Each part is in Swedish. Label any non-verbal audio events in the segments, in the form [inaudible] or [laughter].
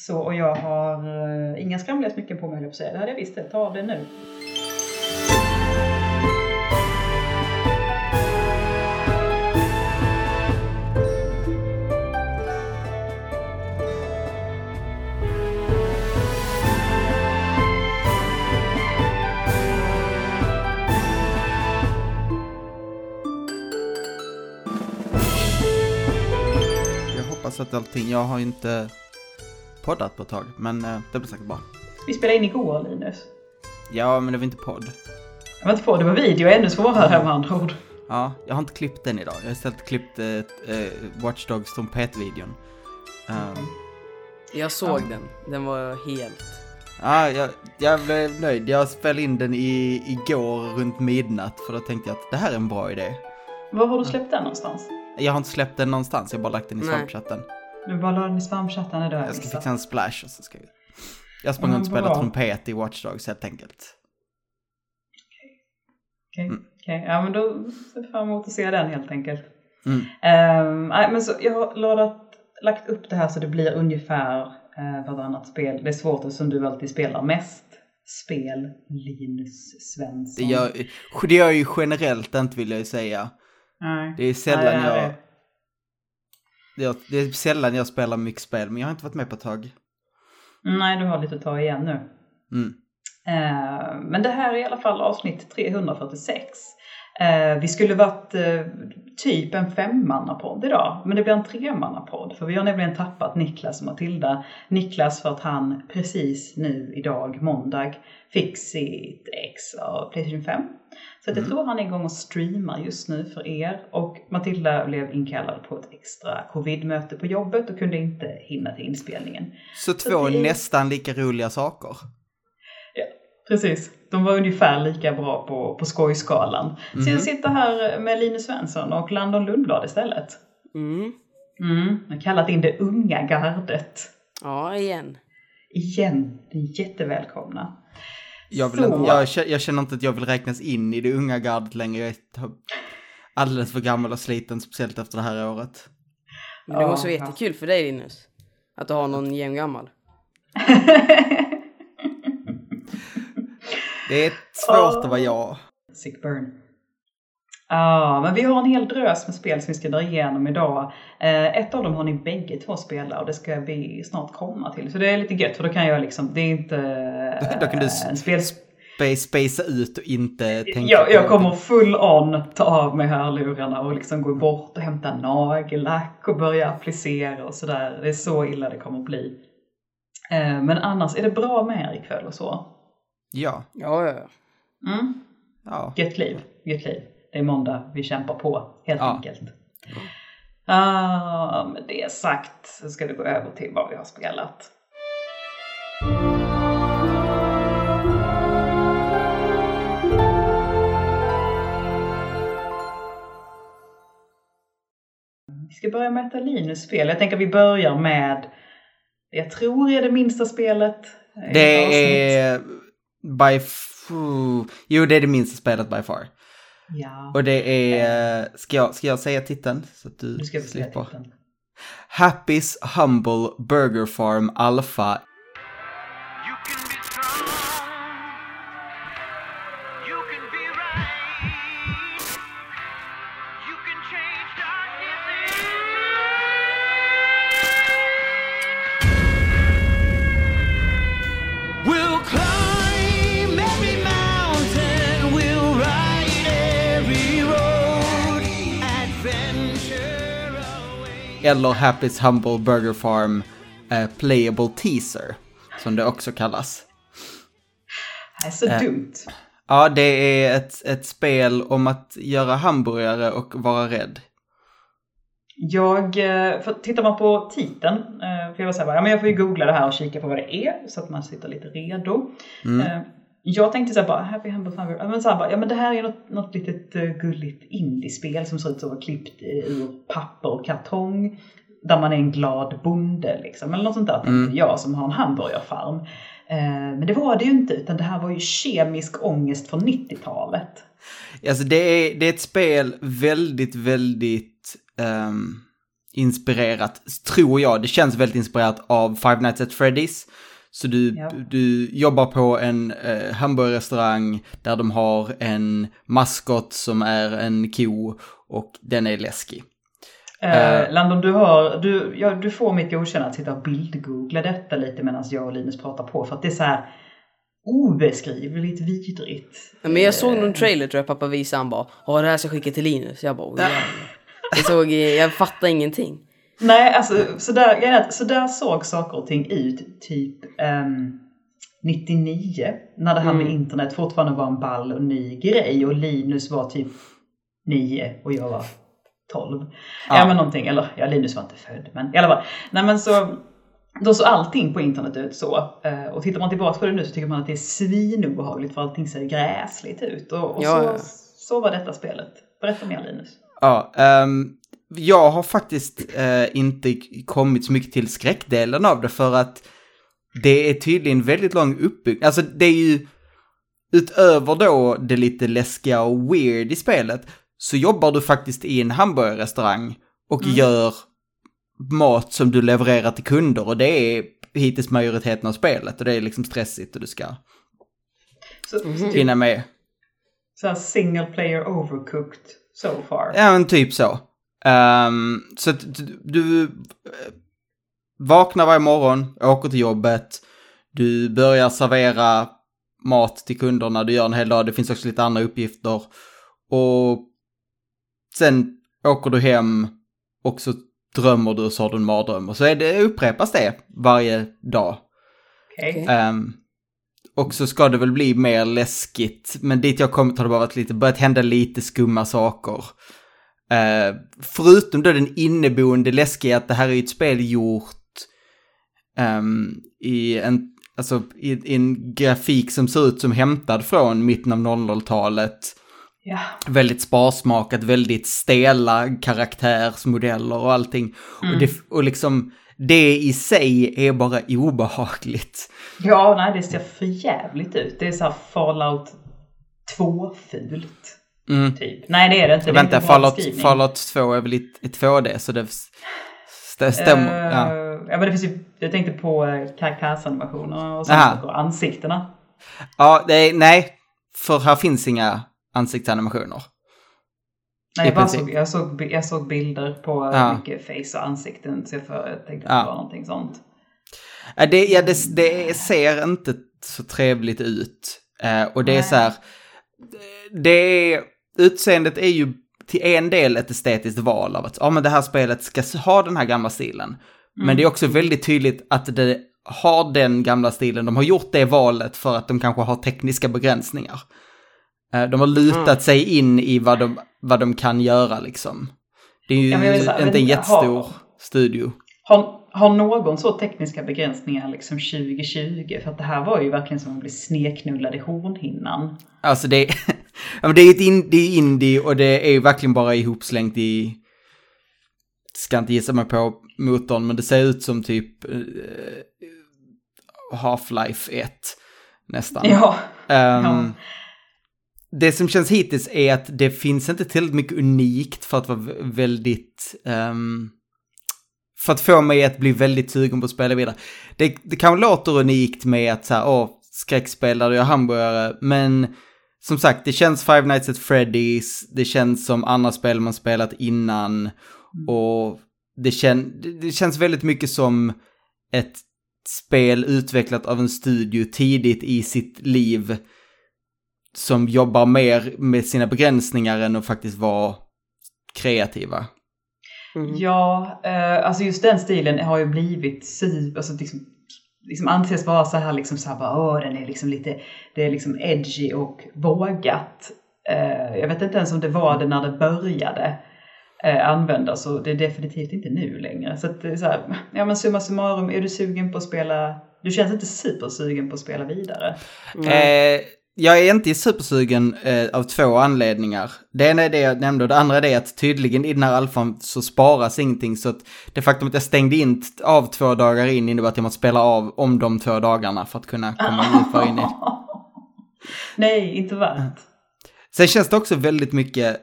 Så, och jag har eh, uh, inga skamliga smycken på mig, höll jag på att säga. Det hade jag visst, ta av det nu. Jag hoppas att allting, jag har inte poddat på ett tag, men eh, det blir säkert bra. Vi spelade in igår Linus. Ja, men det var inte podd. Det var inte podd, det var video, ännu svårare med andra ord. Ja, jag har inte klippt den idag. Jag har istället klippt eh, eh, Watch Dogs trumpetvideon. Um, jag såg ja. den, den var helt... Ja, jag, jag blev nöjd. Jag spelade in den i, igår runt midnatt för då tänkte jag att det här är en bra idé. Var har du släppt den någonstans? Jag har inte släppt den någonstans, jag har bara lagt den i svampchatten. Du bara la den i svampchatten idag? Jag ska fixa en splash och så ska jag... Jag sprang runt och spelade trumpet i Watch Dogs helt enkelt. Okej, okay. mm. okay. ja men då ser jag fram emot att se den helt enkelt. Mm. Um, nej, men så jag har lådat, lagt upp det här så det blir ungefär uh, vartannat spel. Det är svårt eftersom du alltid spelar mest spel, Linus Svensson. Det gör, det gör jag ju generellt inte vill jag ju säga. Nej. Det är sällan nej, jag... jag... Det är sällan jag spelar mycket spel, men jag har inte varit med på ett tag. Nej, du har lite att ta igen nu. Mm. Uh, men det här är i alla fall avsnitt 346. Uh, vi skulle varit uh, typ en femmannapodd idag, men det blir en tremannapodd. För vi har nämligen tappat Niklas och Matilda. Niklas för att han precis nu idag, måndag, fick sitt ex av Playstation 5. Så att jag mm. tror han är igång och streamar just nu för er. Och Matilda blev inkallad på ett extra covid-möte på jobbet och kunde inte hinna till inspelningen. Så två Så det... nästan lika roliga saker? Ja, precis. De var ungefär lika bra på, på skojskalan. Mm. Så jag mhm. sitter här med Linus Svensson och Landon Lundblad istället. Mm. Mm, jag har kallat in det unga gardet. Ja, igen. Igen. Jättevälkomna. Jag, vill inte, jag, jag, känner inte att jag vill räknas in i det unga gardet längre. Jag är alldeles för gammal och sliten, speciellt efter det här året. Men det måste vara jättekul för dig Linus. Att du har någon jämngammal. [laughs] det är svårt att vara jag. Sick burn. Ja, men vi har en hel drös med spel som vi ska dra igenom idag. Eh, ett av dem har ni bägge två spelat och det ska vi snart komma till. Så det är lite gött för då kan jag liksom, det är inte då, då kan du en spel... spacea ut och inte tänka jag, jag kommer full on ta av mig hörlurarna och liksom gå bort och hämta nagellack och börja applicera och sådär. Det är så illa det kommer bli. Eh, men annars, är det bra med er ikväll och så? Ja. Ja, ja, ja. Mm. ja. Gött liv, gött liv det är måndag vi kämpar på helt ja. enkelt. Uh, med det sagt så ska vi gå över till vad vi har spelat. Vi ska börja med ett Linus spel. Jag tänker vi börjar med, jag tror är det minsta spelet. Det är by... Jo, det är det minsta spelet by far. Ja. Och det är, ska jag, ska jag säga titeln? Så att du, du ska slipper. Happy's Humble Burger Farm Alpha eller Happy's Humble Burger Farm uh, Playable Teaser, som det också kallas. Det är så uh, dumt. Ja, det är ett, ett spel om att göra hamburgare och vara rädd. Jag, eh, för tittar man på titeln, för jag var så här, ja, men jag får ju googla det här och kika på vad det är så att man sitter lite redo. Mm. Jag tänkte så här bara, Happy Humble Farm, men så här bara, ja men det här är något, något litet gulligt indiespel som ser ut som vara klippt ur papper och kartong. Där man är en glad bonde liksom, eller något sånt där tänkte mm. jag som har en hamburgerfarm. Eh, men det var det ju inte, utan det här var ju kemisk ångest från 90-talet. Alltså det är, det är ett spel väldigt, väldigt um, inspirerat, tror jag, det känns väldigt inspirerat av Five Nights at Freddy's. Så du, ja. du jobbar på en eh, hamburgerrestaurang där de har en maskot som är en ko och den är läskig. Eh, uh, Landon, du, har, du, ja, du får mitt godkännande att sitta och bildgoogla detta lite medan jag och Linus pratar på för att det är så här obeskrivligt vidrigt. Men jag såg någon trailer tror jag pappa visade, han bara Åh det här ska jag skicka till Linus. Jag bara [laughs] jag, såg, jag fattar ingenting. Nej, alltså så där, så där såg saker och ting ut typ um, ehm, 99 när det här med mm. internet fortfarande var en ball och ny grej och Linus var typ 9 och jag var 12. Ja, ja men någonting, eller ja Linus var inte född men i alla fall. Nej men så då såg allting på internet ut så. Eh, och tittar man tillbaka på det nu så tycker man att det är svinobehagligt för allting ser gräsligt ut. Och, och ja, så, ja. så var detta spelet. Berätta mer Linus. Ja, um, jag har faktiskt uh, inte kommit så mycket till skräckdelen av det för att det är tydligen väldigt lång uppbyggnad. Alltså det är ju utöver då det lite läskiga och weird i spelet så jobbar du faktiskt i en hamburgerrestaurang och mm. gör mat som du levererar till kunder och det är hittills majoriteten av spelet och det är liksom stressigt och du ska så, mm. hinna med. Så single player overcooked so far. Ja men typ så. Um, så att du, du eh, vaknar varje morgon, åker till jobbet, du börjar servera mat till kunderna, du gör en hel dag, det finns också lite andra uppgifter. Och sen åker du hem och så drömmer du och så har du en mardröm. Och så är det, upprepas det varje dag. Okay. Um, ehm, och så ska det väl bli mer läskigt, men dit jag kommit har det bara varit lite, börjat hända lite skumma saker. Uh, förutom då den inneboende läskiga att det här är ett spel gjort um, i en, alltså i, i en grafik som ser ut som hämtad från mitten av 00-talet Ja. Väldigt sparsmakat, väldigt stela karaktärsmodeller och allting. Mm. Och, det, och liksom, det i sig är bara obehagligt. Ja, nej det ser för jävligt ut. Det är så här Fallout 2-fult. Mm. Typ. Nej det är det inte. Det Vänta, Fallout, Fallout 2 är väl i 2D så det, det stämmer. Uh, ja. ja men det finns ju, jag tänkte på eh, karaktärsanimationer och sånt och ansiktena. Ja, är, nej, för här finns inga ansiktsanimationer. Nej, jag, bara såg, jag, såg, jag såg bilder på ja. mycket face och ansikten så jag, tänkte att ja. det var någonting sånt. Ja, det, ja, det, det ser inte så trevligt ut. Och det Nej. är så här, det är, utseendet är ju till en del ett estetiskt val av att ja, men det här spelet ska ha den här gamla stilen. Mm. Men det är också väldigt tydligt att det har den gamla stilen. De har gjort det valet för att de kanske har tekniska begränsningar. Eh, de har lutat mm. sig in i vad de, vad de kan göra liksom. Det är ju ja, inte en jättestor har, studio. Har, har någon så tekniska begränsningar liksom 2020? För att det här var ju verkligen som att bli sneknullad i hornhinnan. Alltså det, [laughs] ja, det är ett in, det är indie och det är ju verkligen bara ihopslängt i... Ska inte gissa mig på motorn, men det ser ut som typ uh, Half-Life 1 nästan. Ja. Um, ja det som känns hittills är att det finns inte tillräckligt mycket unikt för att vara väldigt... Um, för att få mig att bli väldigt sugen på att spela vidare. Det, det kanske låter unikt med att så här, åh, skräckspel där du gör hamburgare, men som sagt, det känns Five Nights at Freddy's, det känns som andra spel man spelat innan, och det, kän, det känns väldigt mycket som ett spel utvecklat av en studio tidigt i sitt liv som jobbar mer med sina begränsningar än att faktiskt vara kreativa. Mm. Ja, eh, alltså just den stilen har ju blivit alltså liksom, liksom anses vara så här liksom så här bara, åh den är liksom lite, det är liksom edgy och vågat. Eh, jag vet inte ens om det var det när det började eh, användas och det är definitivt inte nu längre. Så att det är så här, ja men summa summarum, är du sugen på att spela, du känns inte supersugen på att spela vidare? Mm jag är inte supersugen eh, av två anledningar. Det ena är det jag nämnde och det andra är det att tydligen i den här alfan så sparas ingenting så att det faktum att jag stängde in av två dagar in innebär att jag måste spela av om de två dagarna för att kunna komma djupare in i [laughs] Nej, inte värt. Sen känns det också väldigt mycket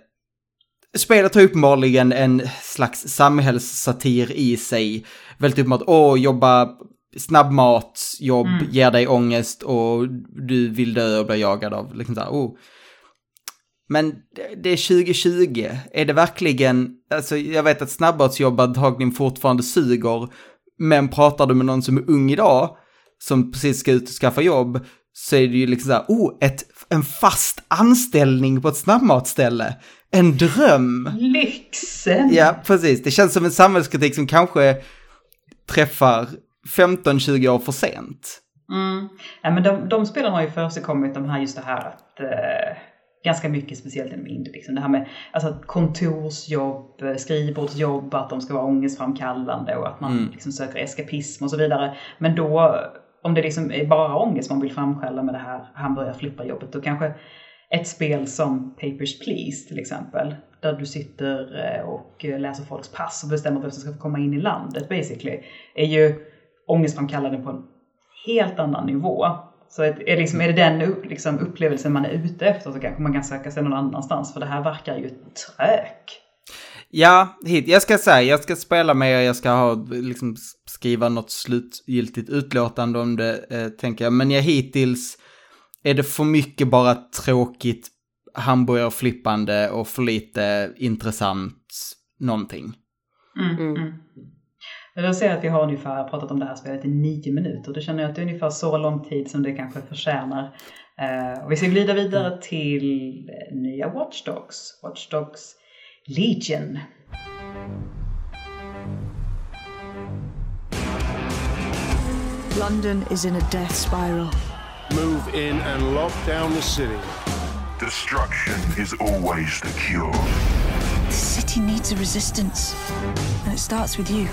spelet har uppenbarligen en slags samhällssatir i sig. Väldigt uppenbart, åh, jobba snabbmat, jobb Mm. ger dig ångest och du vill dö och bli jagad av, liksom så här, oh. Men det- det är 2020, är det verkligen, alltså jag vet att snabbmatsjobb antagligen fortfarande suger, men pratar du med någon som är ung idag, som precis ska ut och skaffa jobb, så är det ju liksom så här, oh, ett, en fast anställning på ett snabbmatsställe. En dröm! Lyxen! Ja, precis. Det känns som en samhällskritik som kanske träffar 15-20 år för sent. Mm. Ja, men de, de spelen har ju försigkommit, de här, just det här att eh, ganska mycket speciellt inom indie, liksom. det här med alltså, kontorsjobb, eh, skrivbordsjobb, att de ska vara ångestframkallande och att man Mm. liksom, söker eskapism och så vidare. Men då, om det liksom är bara ångest man vill framkalla med det här hamburgarflipparjobbet, då kanske ett spel som Papers, Please till exempel, där du sitter eh, och eh, läser folks pass och bestämmer vem som ska få komma in i landet basically, är ju ångestframkallande på en helt annan nivå. Så är, liksom, är det den liksom, upplevelsen man är ute efter så kanske man kan söka sig någon annanstans, för det här verkar ju trök. Ja, hit. Jag ska säga, jag ska spela med er, jag ska ha, liksom, skriva något slutgiltigt utlåtande om det, eh, tänker jag. Men jag hittills är det för mycket bara tråkigt hamburgerflippande och för lite intressant någonting. Mm, Mm. Mm. Jag ser att vi har ungefär pratat om det här spelet i nio minuter. Då känner jag att det är ungefär så lång tid som det kanske förtjänar. Eh, och vi ska glida vidare till eh, nya Watch Dogs. Watch Dogs Legion. London is in a death spiral. Move in and lock down the city. Destruction is always the cure. The city needs a resistance. And it starts with you.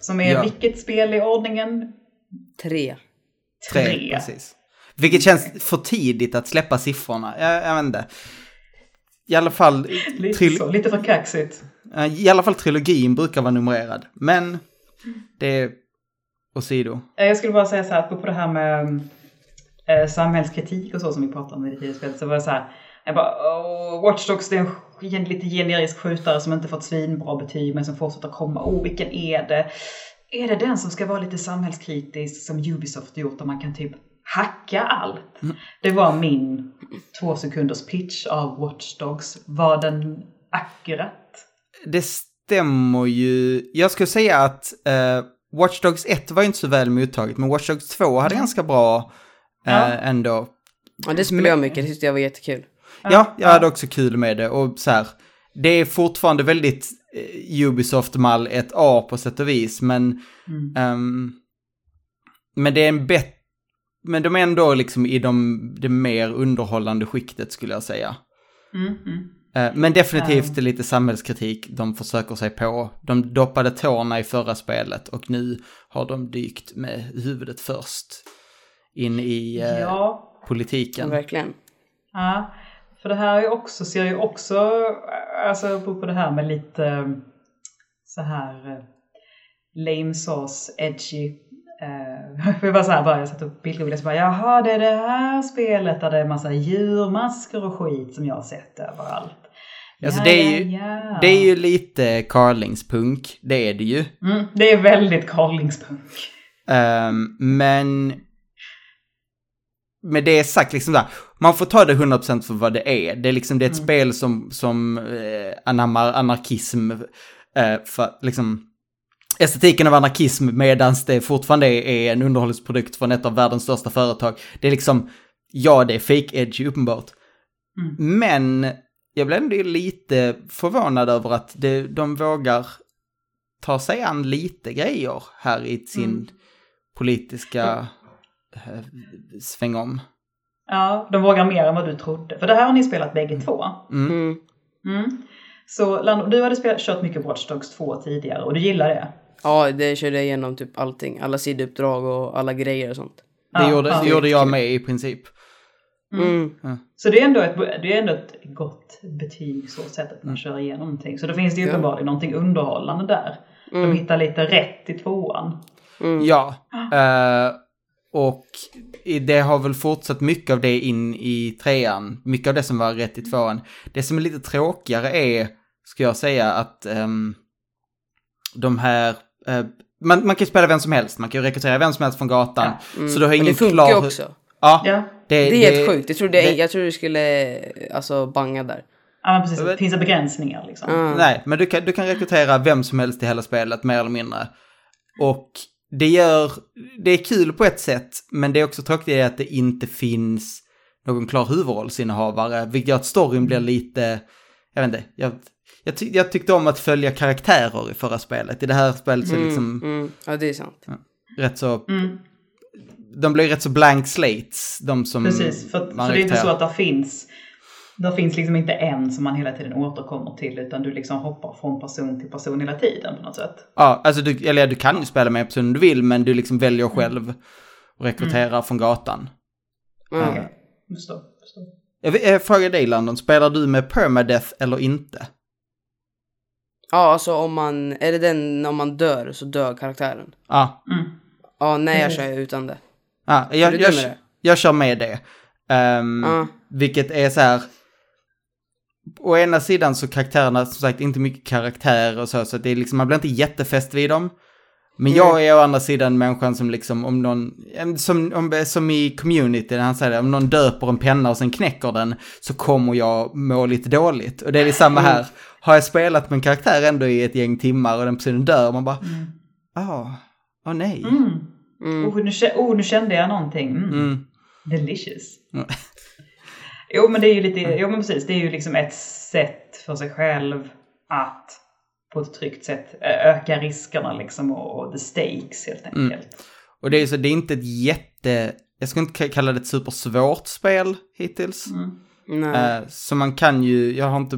Som är Ja. vilket spel i ordningen? Tre. Tre, Tre. precis. Vilket känns för tidigt att släppa siffrorna. Jag, jag vet inte. I alla fall, Lite så, lite för kaxigt. eh, i alla fall trilogin brukar vara numrerad. Men det är åsido. Eh, Jag skulle bara säga så här, på det här med eh, samhällskritik och så som vi pratade om i det tidigare spelet, så var det så här, jag bara, åh, Watch Dogs det är en lite generisk skjutare som inte fått svinbra betyg men som fortsätter komma. Åh, vilken är det? Är det den som ska vara lite samhällskritisk som Ubisoft gjort där man kan typ hacka allt? Det var min två sekunders pitch av Watch Dogs. Var den akkurat? Det stämmer ju. Jag skulle säga att eh, Watch Dogs 1 var ju inte så väl mottaget, men Watch Dogs 2 hade ganska bra eh, Ja. ändå. Ja, det spelade jag mycket, det tyckte jag var jättekul. Ja, jag hade också kul med det och så här. Det är fortfarande väldigt eh, Ubisoft-mall 1A på sätt och vis, men... ehm, men det är en bättre... Men de är ändå liksom i de, det mer underhållande skiktet skulle jag säga. Mm, mm. Eh, Men definitivt lite samhällskritik de försöker sig på. De doppade tårna i förra spelet och nu har de dykt med huvudet först in i eh, Ja, Ja, politiken. verkligen. Ja, för det här är ju också, ser ju också, alltså på på det här med lite eh, så här eh, lame sauce, edgy. Uh, [laughs] för jag var så här bara, jag satt och bildgooglade så bara, jaha det är det här spelet där det är massa djurmasker och skit som jag har sett överallt. Alltså, Ja, det är ju- ja, ja. Det är ju lite Carlingspunk, det är det ju. Mm, det är väldigt Carlingspunk. Ehm, men med det sagt, liksom där, man får ta det 100% för vad det är. Det är liksom det är ett spel som, som eh, anammar anarkism eh, för liksom estetiken av anarkism medan det fortfarande är, en underhållningsprodukt från ett av världens största företag. Det är liksom, ja det är fake edgy uppenbart. Men jag blev ändå lite förvånad över att det, de vågar ta sig an lite grejer här i sin politiska eh, svängom. Ja, de vågar mer än vad du trodde. För det här har ni spelat bägge två. Mm. Mm. Så Lando, du hade spelat, kört mycket Watch Dogs 2 tidigare och du gillar det? Ja, det körde jag igenom typ allting. Alla sidouppdrag och alla grejer och sånt. Det Ja, gjorde, ja. det gjorde jag med i princip. Mm. Så det är ändå ett, det är ändå ett gott betyg så sätt att man kör igenom någonting. Så då finns det ju Ja. uppenbarligen någonting underhållande där. De hittar lite rätt i tvåan. Ja. eh, och det har väl fortsatt mycket av det in i trean. Mycket av det som var rätt i tvåan. Det som är lite tråkigare är, ska jag säga, att ehm, de här... eh, man, man kan ju spela vem som helst, man kan ju rekrytera vem som helst från gatan. Så du har ingen det funkar klar... också. Ja, Ja. det, Det är helt sjukt. Jag tror, det, det- jag tror det skulle alltså banga där. Ja, men precis. Det finns det begränsningar liksom. Mm. Nej, men du kan, du kan rekrytera vem som helst i hela spelet, mer eller mindre. Och det gör, det är kul på ett sätt, men det är också tråkigt att det inte finns någon klar huvudrollsinnehavare, vilket gör att storyn blir lite, jag vet inte, jag, jag, ty, jag tyckte om att följa karaktärer i förra spelet. I det här spelet så är det liksom Mm. Ja, det är sant. rätt så, Mm. de blir rätt så blank slates, de som Precis, för, man för det är inte så att det finns det finns liksom inte en som man hela tiden återkommer till utan du liksom hoppar från person till person hela tiden på något sätt. Ja, alltså du, eller du kan ju spela med personen du vill, men du liksom väljer själv och rekryterar från gatan. Mm. Okej, förstår. förstår. Jag, jag frågar dig Landon, spelar du med permadeath eller inte? Ja, alltså om man, är det den om man dör så dör karaktären? Ja, Mm. Ja, nej jag kör utan det. ja jag, jag, det? jag kör med det. Ehm, Ja. Vilket är så här, å ena sidan så karaktärerna, som sagt, inte mycket karaktär och så, så det är liksom, man blir inte jättefäst vid dem. Men jag är å andra sidan människan som liksom, om någon, som, om, som i community, när han säger det, om någon döper en penna och sen knäcker den, så kommer jag må lite dåligt. Och det är samma här. Har jag spelat med en karaktär ändå i ett gäng timmar och den personen dör, man bara, ah, åh nej. Mm. Mm. Oh, nu, oh, nu kände jag någonting. Mm. Mm. Delicious. Mm. Jo men det är ju lite, jo men precis, det är ju liksom ett sätt för sig själv att på ett tryggt sätt öka riskerna liksom och, och the stakes helt Mm. enkelt. Och det är så, det är inte ett jätte, jag skulle inte kalla det ett supersvårt spel hittills. Nej. Eh, så man kan ju, jag har inte...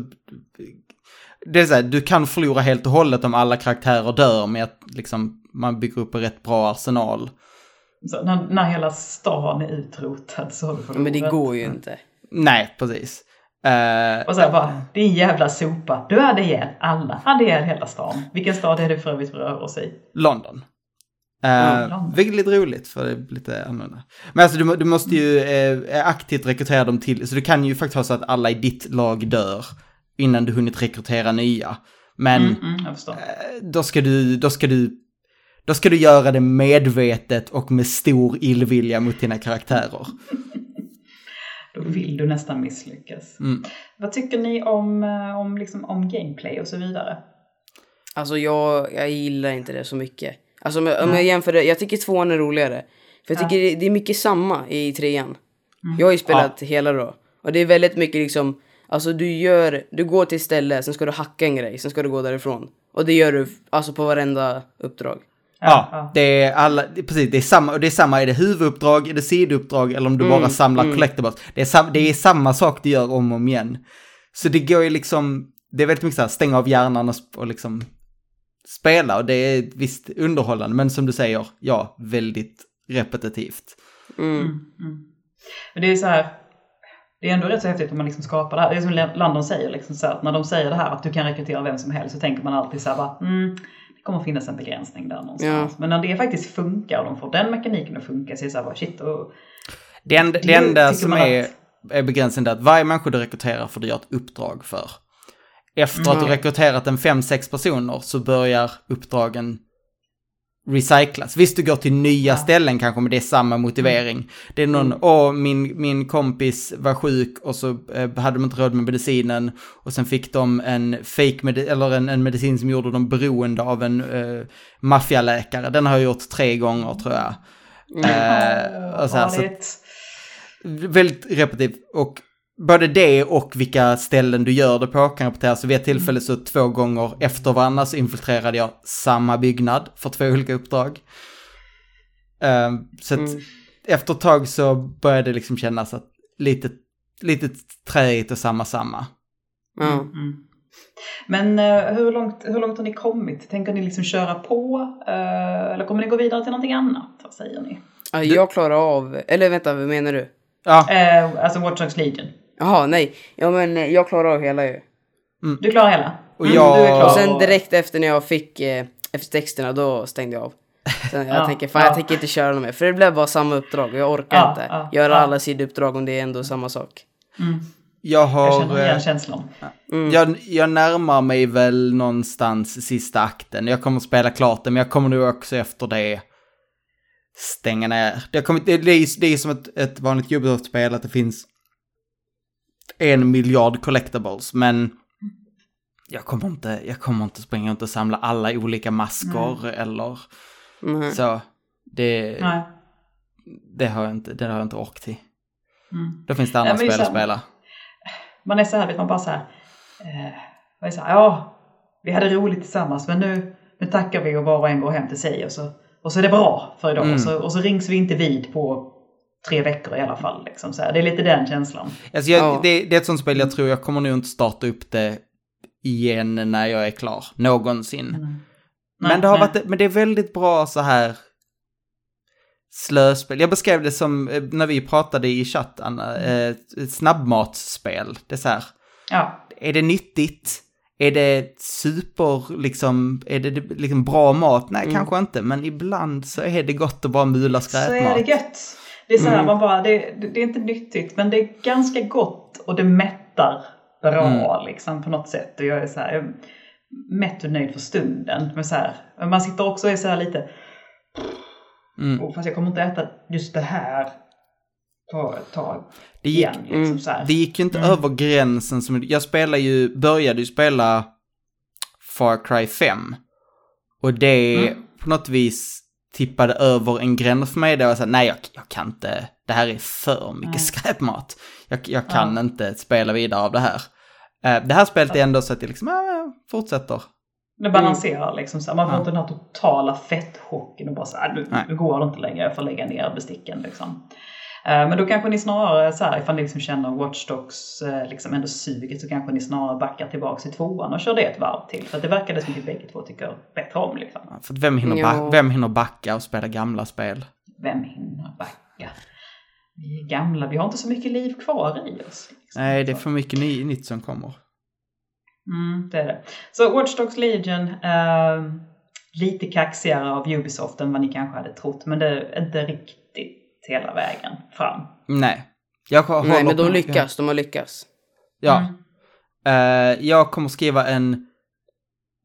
Det är så här, du kan förlora helt och hållet om alla karaktärer dör med att liksom, man bygger upp en rätt bra arsenal. Så när, när hela stan är utrotad så har du förlorat. Men det går ju inte. Nej, precis. Eh, Och så bara, din jävla sopa, du hade ihjäl alla, hade ihjäl hela stan. Vilken stad är det för övrigt vi rör oss i? London. London. Vilket är lite roligt, för det är lite annorlunda. Men alltså du, du måste ju eh, aktivt rekrytera dem till, så du kan ju faktiskt ha så att alla i ditt lag dör innan du hunnit rekrytera nya. Men Mm, mm, förstår. då ska du, då ska du, då ska du göra det medvetet och med stor illvilja mot dina karaktärer. [laughs] Då vill du nästan misslyckas. Mm. Vad tycker ni om, eh, om, liksom, om gameplay och så vidare? Alltså jag, jag gillar inte det så mycket. Alltså om jag, om jag jämför det, jag tycker tvåan är roligare. För jag tycker det, det är mycket samma i trean. Jag har ju spelat hela då. Och det är väldigt mycket liksom, alltså du gör, du går till ställe, sen ska du hacka en grej, sen ska du gå därifrån. Och det gör du alltså på varenda uppdrag. Ja, det är alla, det precis, det är samma, och det är samma, är det huvuduppdrag, är det sidouppdrag eller om du bara samlar collectibles. Det är, sam, det är samma sak du gör om och om igen. Så det går ju liksom, det är väldigt mycket så här, stänga av hjärnan och, och liksom spela och det är visst underhållande, men som du säger, ja, väldigt repetitivt. Men det är så här, det är ändå rätt så häftigt om man liksom skapar det här. Det är som Landon säger, liksom så att när de säger det här att du kan rekrytera vem som helst så tänker man alltid så här bara, mm, det kommer finnas en begränsning där någonstans. Ja. Men när det faktiskt funkar och de får den mekaniken att funka så är det så här bara shit. Och, Det enda, det Det enda som är, att- är begränsningen är att varje människa du rekryterar får du göra ett uppdrag för. Efter att du rekryterat en fem sex personer så börjar uppdragen recyclas. Visst, du går till nya ställen kanske, men det är samma motivering. Det är någon, åh, min, min kompis var sjuk och så eh, hade de inte råd med medicinen och sen fick de en fake med eller en, en medicin som gjorde dem beroende av en eh, maffialäkare. Den har jag gjort tre gånger tror jag. Eh, och så här, ja, så väldigt repetitivt. Och både det och vilka ställen du gör det på kan rapporteras. Så vid ett tillfälle så två gånger efter varandra så infiltrerade jag samma byggnad för två olika uppdrag. Ehm, så att efter ett tag så började det liksom kännas att lite, lite träigt och samma samma. Ja. men eh, hur, långt, hur långt har ni kommit? Tänker ni liksom köra på? eh, eller kommer ni gå vidare till någonting annat? Vad säger ni? Ja, jag klarar av, eller vänta, vad menar du? Ja, Eh, alltså Watch Dogs Legion. Jaha, nej. Ja men eh, jag klarar av hela ju. Du klarar hela? Och Mm, jag- klar. Och sen direkt efter när jag fick eh, efter texterna då stängde jag av. Sen jag Ja, tänker, fan ja. jag tänker inte köra något mer. För det blev bara samma uppdrag och jag orkar Ja, inte ja, göra ja. alla sidouppdrag om det är ändå samma sak. Jag Jag har... känner igen eh, känslan. Jag, jag närmar mig väl någonstans sista akten. Jag kommer att spela klart det, men jag kommer nog också efter det stänga ner. Det, det, det, är, det är som ett, ett vanligt Ubisoft-spel att det finns en miljard collectibles, men jag kommer inte, jag kommer inte springa runt och samla alla olika masker eller Mhm. så. Det, Nej. det har jag inte, det har jag inte ork till. Mm. Då finns det andra spel att spela. Man är så här, vet man bara så här. Eh, man är så här ja, vi hade roligt tillsammans men nu, nu tackar vi och var och en går hem till sig och så, och så är det bra för idag. Mm. Och, så, och så rings vi inte vid på tre veckor i alla fall. Liksom, så här. Det är lite den känslan. Alltså jag, Ja. det, det är ett sånt spel jag tror jag kommer nog inte starta upp det igen när jag är klar. Någonsin. Nej, men, det har nej. varit, men det är väldigt bra så här slöspel. Jag beskrev det som eh, när vi pratade i chatten, eh, ett snabbmatsspel. Det är så här, Ja, är det nyttigt? Är det super, liksom, är det liksom bra mat? Nej, kanske inte, men ibland så är det gott att bara mula så är skräpmat. det gött. Det är så här, Mm. man bara, det, det, är inte nyttigt men det är ganska gott och det mättar bra Mm. liksom på något sätt. Och jag är så här, jag är mätt och nöjd för stunden. Men så här, man sitter också och är så här lite, Mm. oh, fast jag kommer inte äta just det här på ett tag Det gick, igen. Liksom, så här. Det gick inte Mm. över gränsen som... Jag spelar ju, började ju spela Far Cry 5. Och det Mm. på något vis tippade över en gräns för mig där jag sa nej jag, jag kan inte, det här är för mycket Nej. skräpmat. Jag, jag kan Ja. inte spela vidare av det här. Eh, det här spelet är ändå så att jag liksom, jag fortsätter. Det balanserar liksom så. Man får Ja. inte den här totala fettchocken och bara så här, nu, Nej. nu går det inte längre, jag får lägga ner besticken liksom. Eh, Men då kanske ni snarare, så här, ifall ni liksom känner Watch Dogs eh, liksom ändå suget så kanske ni snarare backar tillbaka till tvåan och kör det ett varv till. För att det verkade som att vi bägge två tycker bättre om liksom. För att vem, hinner Ja. ba- vem hinner backa och spela gamla spel? Vem hinner backa? Vi är gamla, vi har inte så mycket liv kvar i oss. Liksom. Nej, det är för mycket ny, nytt som kommer. Mm, det är det. Så Watch Dogs Legion, eh, lite kaxigare av Ubisoft än vad ni kanske hade trott. Men det är inte riktigt hela vägen fram. Nej. Nej men de lyckas, de har lyckats. Ja. Mm. Eh, jag kommer skriva en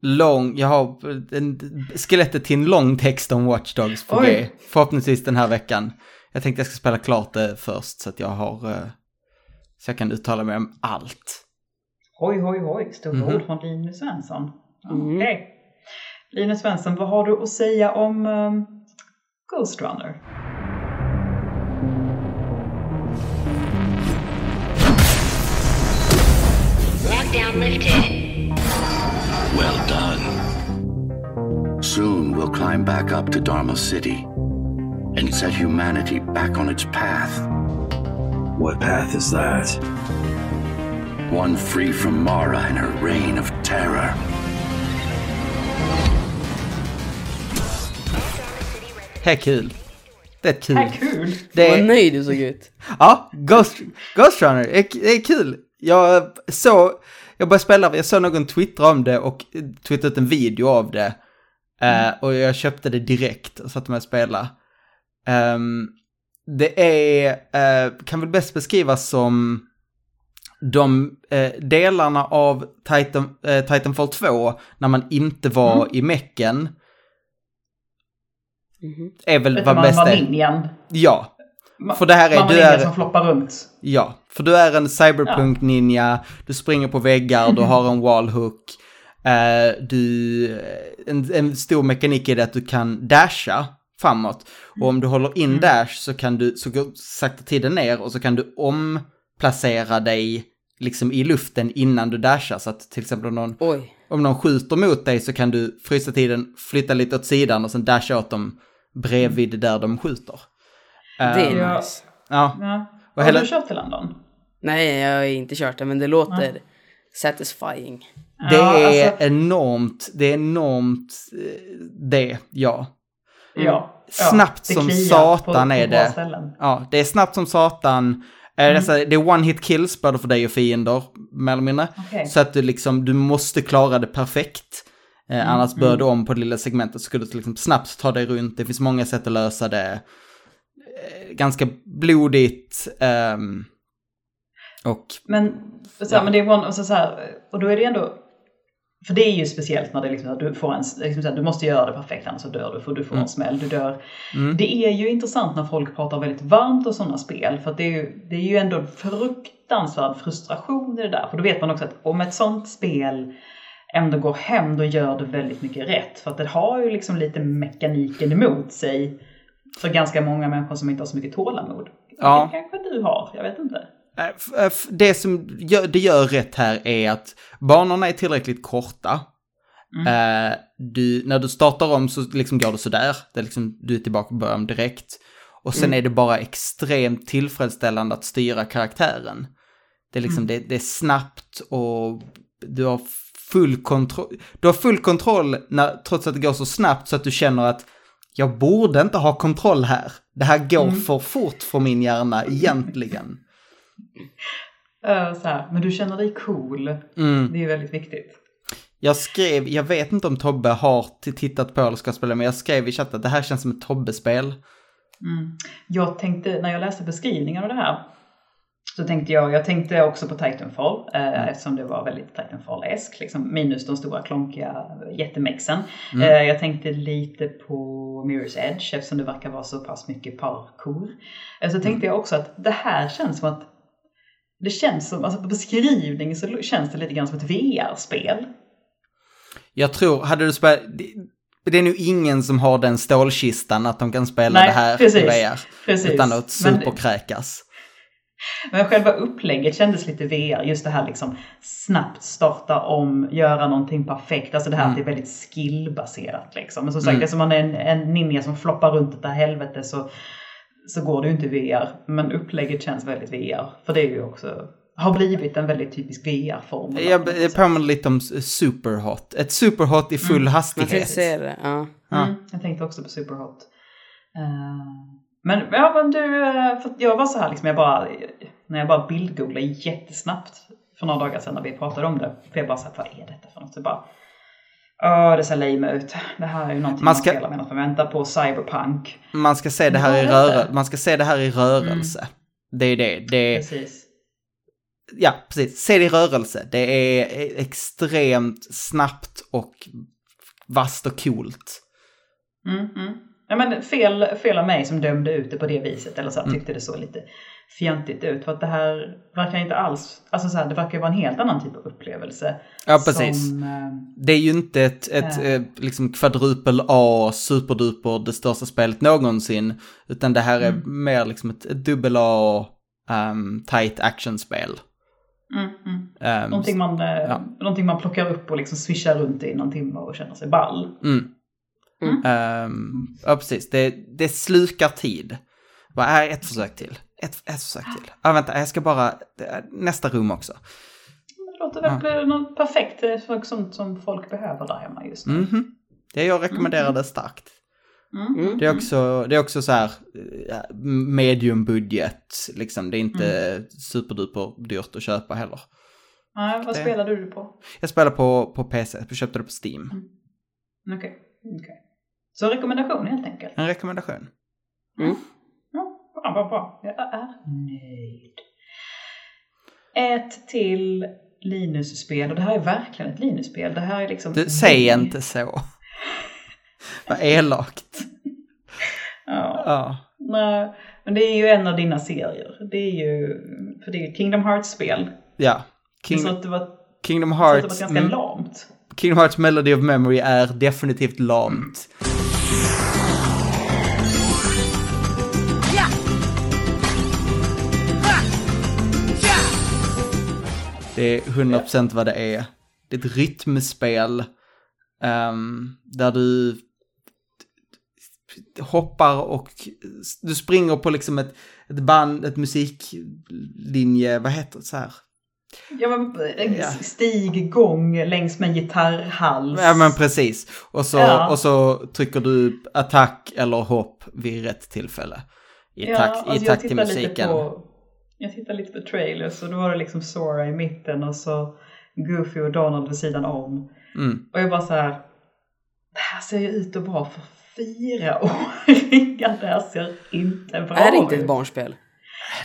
lång, jag har en, skelettet till en lång text om Watch Dogs på Oj. G. Förhoppningsvis den här veckan. Jag tänkte jag ska spela klart det först så att jag har, eh, så jag kan uttala mig om allt. Hoj, hoj, hoj. Stora Mhm. ord från Linus Svensson. Mm. Okej. Linus Svensson, vad har du att säga om um, Ghost Runner? Lockdown lifted. Well done. Soon we'll climb back up to Dharma City and set humanity back on its path. What path is that? One free from Mara and her reign of terror. Det är kul. Det är kul. Äh, kul! Det Vad nöjd du såg ut. ja, Ghost, Ghost Runner, är, det är kul. Jag så, jag började spela, jag såg någon twittra om det och twittrade ut en video av det. Eh, och jag köpte det direkt och satte mig och spela. Ehm, det är, eh, kan väl bäst beskrivas som de eh, delarna av Titan, eh, Titanfall 2 när man inte var i mecken. Mhm. Är väl vad bäst är. Ja, Ma- För det här är- man är- som floppar runt. Ja, för du är en cyberpunk-ninja, du springer på väggar, du har en wallhook, eh, du, en, en stor mekanik är det att du kan dasha framåt. Och om du håller in dash så kan du, så går sakta tiden ner och så kan du omplacera dig liksom i luften innan du dashar. Så att till exempel om någon, Oj. om någon skjuter mot dig så kan du frysa tiden, flytta lite åt sidan och sen dasha åt dem bredvid där de skjuter. Det är Eh, Ja. nice. Ja, Ja. Har hela- du kört till London? Nej, jag har inte kört det, men det låter satisfying. Det Ja, är alltså- enormt, det är enormt eh, det, ja. Ja. ja. Snabbt det som satan på, är på det. Ställen. Ja, det är snabbt som satan. Eh, Det är, så här- det är one hit kills både för dig och fiender, mer eller mindre. Okej. Så att du liksom, du måste klara det perfekt. Eh, annars bör du om på det lilla segmentet så skulle du liksom snabbt ta dig runt. Det finns många sätt att lösa det. Ganska blodigt. ehm, och Men, så här, men det är one, och, så, så här, och då är det ändå, för det är ju speciellt när det liksom, du får en, liksom här, du måste göra det perfekt annars så dör du, för du får en smäll, du dör. Det är ju intressant när folk pratar väldigt varmt om sådana spel, för att det är ju, det är ju ändå fruktansvärd frustration i det där. För då vet man också att om ett sånt spel ändå går hem, då gör du väldigt mycket rätt. För att det har ju liksom lite mekaniken emot sig för ganska många människor som inte har så mycket tålamod. Ja. Det kanske du har, jag vet inte. Eh, Det som gör, det gör rätt här är att banorna är tillräckligt korta. Eh, du, när du startar om så liksom går det sådär. Det är liksom, du är tillbaka på början direkt. Och sen är det bara extremt tillfredsställande att styra karaktären. Det är liksom, det, det är snabbt och du har full kontroll. Du har full kontroll när, trots att det går så snabbt så att du känner att jag borde inte ha kontroll här. Det här går för fort för min hjärna egentligen. [laughs] Så här, men du känner dig cool. Mm. Det är väldigt viktigt. Jag skrev, jag vet inte om Tobbe har tittat på eller ska spela, men jag skrev i chatten att det här känns som ett Tobbe-spel. Jag tänkte, när jag läste beskrivningen av det här, så tänkte jag, jag tänkte också på Titanfall, eh, eftersom det var väldigt Titanfall-esk, liksom, minus de stora klonkiga jättemexen. Eh, jag tänkte lite på Mirror's Edge, eftersom det verkar vara så pass mycket parkour. Eh, så tänkte jag också att det här känns som att, det känns som, alltså på beskrivning så känns det lite grann som ett VR-spel. Jag tror, hade du spelat... Det, är nog ingen som har den stålkistan att de kan spela Nej, det här precis, i VR. precis. Utan att superkräkas. Men själva upplägget kändes lite VR, just det här liksom snabbt starta om, göra någonting perfekt. Alltså det här att det är väldigt skillbaserat liksom. Men som sagt, eftersom man är en, en ninja som floppar runt ett helvete så, så går det ju inte VR. Men upplägget känns väldigt VR. För det är ju också, har blivit en väldigt typisk VR-form. Jag, jag påminner lite om Superhot. Ett Superhot i full Man hastighet. tänkte säga det. Ja. Mm, jag tänkte också på Superhot. Uh, men, ja, men du, eh, för jag var så här liksom, jag bara, när jag bara bildgooglade jättesnabbt för några dagar sedan när vi pratade om det. För jag bara så här, vad är detta för något? Så bara, Åh, det ser lame ut. Det här är ju någonting Man man, ska- spelar medan man väntar på Cyberpunk. Man ska se det här i, Vad är detta? rörel- man ska se det här i rörelse. Det är det. det är, Precis. ja, precis. Se det i rörelse. Det är extremt snabbt och vasst och coolt. Mm, mm. Ja, men fel, fel av mig som dömde ut det på det viset. Eller så här, tyckte det såg lite fjantigt ut. För att det här verkar inte alls, alltså så här, det verkar ju vara en helt annan typ av upplevelse. Ja, precis. Som, eh, Det är ju inte ett, ett eh, liksom kvadrupel A, superduper, det största spelet någonsin. Utan det här är Mm. mer liksom ett, ett dubbel A, um, tight actionspel. mm, mm. Um, Någonting man, eh, ja. någonting man plockar upp och liksom swishar runt i någon timme och känner sig ball. Mm. Ehm, ja, precis. Det, det slukar tid. Vad är ett försök till? Ett, ett försök till. Ja, vänta, jag ska bara... är Nästa rum också. Det låter väl något perfekt, det är så- sånt som folk behöver där hemma just nu. Mhm. Det jag rekommenderar det starkt. Mm. Det är också, det är också så här eh, mediumbudget, liksom. Det är inte superduper dyrt att köpa heller. Nej, vad Det- spelade du på? Jag spelar på, på PC, jag köpte det på Steam. Okej, okej. Så rekommendation helt enkelt. En rekommendation. Ja, bra, bra, bra. Jag är nöjd. Ett till Linus-spel och det här är verkligen ett Linus-spel. Det här är liksom... Du, säg inte så. Vad elakt. [laughs] Ja. Ja. Nej, men det är ju en av dina serier. Det är ju, för det är ju Kingdom Hearts-spel. Ja. King, så att det var, Kingdom så att det var Hearts. ganska mm. lamt. Kingdom Hearts Melody of Memory är definitivt lamt. Det är 100% vad det är. Det är ett rytmspel ehm, där du hoppar och du springer på liksom ett, ett band, ett musiklinje, vad heter det så här? Ja, men, eh. Stiggång längs med en gitarrhals. Ja men precis. Och så, Ja. och så trycker du attack eller hopp vid rätt tillfälle. I Ja, takt, alltså i takt till musiken. På, jag tittar lite på trailers och då var det liksom Sora i mitten och så Goofy och Donald vid sidan om. Mm. Och jag bara så här, det här ser ju ut att vara för fyraåringar. Det här ser inte bra Är det inte ett ut. barnspel?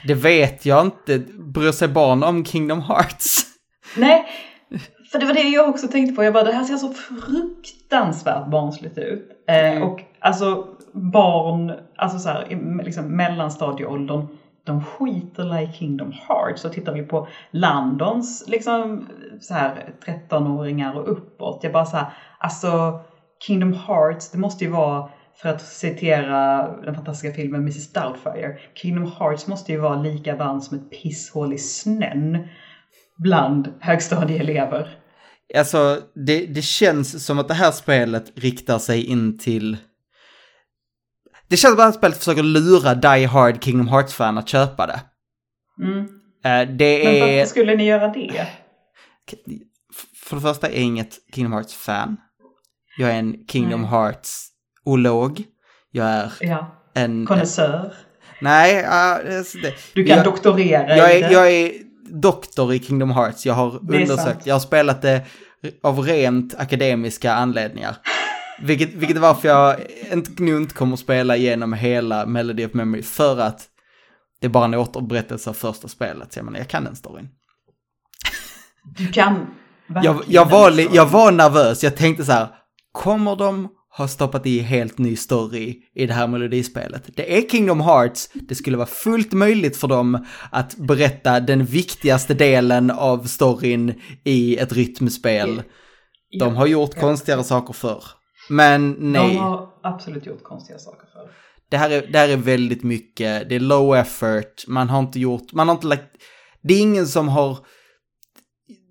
Det vet jag inte. Bryr sig barn om Kingdom Hearts? Nej, för det var det jag också tänkte på. Jag bara, det här ser så fruktansvärt barnsligt ut. Eh, och alltså barn, alltså så här, liksom mellanstadieåldern, de skiter like Kingdom Hearts. Så tittar vi på Landons liksom så här 13-åringar och uppåt. Jag bara så här, alltså Kingdom Hearts, det måste ju vara för att citera den fantastiska filmen Mrs Doubtfire. Kingdom Hearts måste ju vara lika varmt som ett pisshål i snön bland högstadieelever. Alltså, det, det känns som att det här spelet riktar sig in till... Det känns som att spelet försöker lura Die Hard Kingdom Hearts-fan att köpa det. Mm. Eh, Det Men är... varför skulle ni göra det? För det första är jag inget Kingdom Hearts-fan. Jag är en Kingdom Nej. Hearts-olog. Jag är Ja, en... konnässör. Nej, ja, det- Du kan jag, doktorera jag är, jag är doktor i Kingdom Hearts. Jag har undersökt, sant. jag har spelat det av rent akademiska anledningar. Vilket, vilket är varför jag inte, nu inte kommer att spela igenom hela Melody of Memory för att det är bara en återberättelse av första spelet. Så jag menar, jag kan den storyn. Du kan Jag, jag, var, jag var nervös, jag tänkte så här, kommer de ha stoppat i helt ny story i det här melodispelet? Det är Kingdom Hearts, det skulle vara fullt möjligt för dem att berätta den viktigaste delen av storyn i ett rytmspel. De har gjort konstigare saker förr. Men nej, De har absolut gjort konstiga saker för. det, här är, det här är väldigt mycket, det är low effort, man har inte gjort, man har inte lagt, det är ingen som har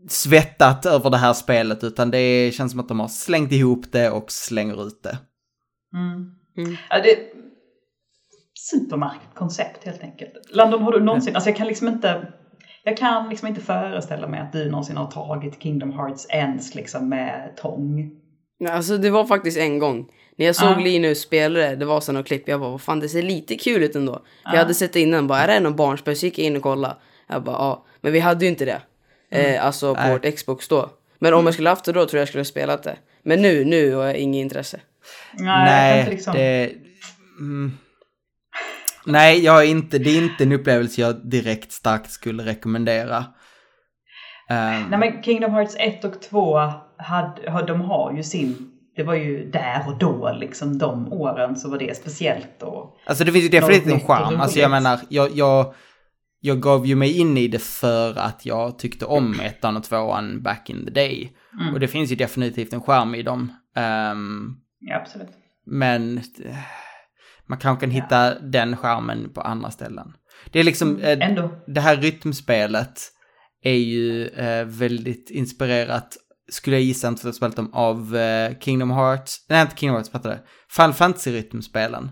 svettat över det här spelet utan det känns som att de har slängt ihop det och slänger ut det. Mm. Ja, det är supermärkligt koncept helt enkelt. Landon, har du någonsin, alltså jag kan liksom inte, jag kan liksom inte föreställa mig att du någonsin har tagit Kingdom Hearts ens liksom med tång. Alltså det var faktiskt en gång. När jag såg Ja. Linus spela det, det var sådana klipp, jag bara vad fan det ser lite kul ut ändå. För jag hade sett det innan, bara är det någon barnspel? Så gick jag in och kollade. Jag bara ja, men vi hade ju inte det. Eh, alltså på Nej. vårt Xbox då. Men om jag skulle haft det då tror jag jag skulle ha spelat det. Men nu, nu har jag inget intresse. Nej, Nej, liksom, det... Mm. Nej, jag är inte, det är inte en upplevelse jag direkt starkt skulle rekommendera. Ehm, Nej men Kingdom Hearts 1 och 2, hade, de har ju sin, det var ju där och då liksom de åren så var det speciellt och Alltså det finns ju definitivt en charm. Alltså jag menar, jag, jag, jag gav ju mig in i det för att jag tyckte om ettan och tvåan back in the day. Mm. Och det finns ju definitivt en charm i dem. Ehm, ja absolut. men man kanske kan hitta den charmen på andra ställen. Det är liksom, eh, det här rytmspelet är ju eh, väldigt inspirerat, skulle jag gissa, inte för att jag spelat dem, av eh, Kingdom Hearts, nej inte Kingdom Hearts, fattar det, Final Fantasy-rytmspelen.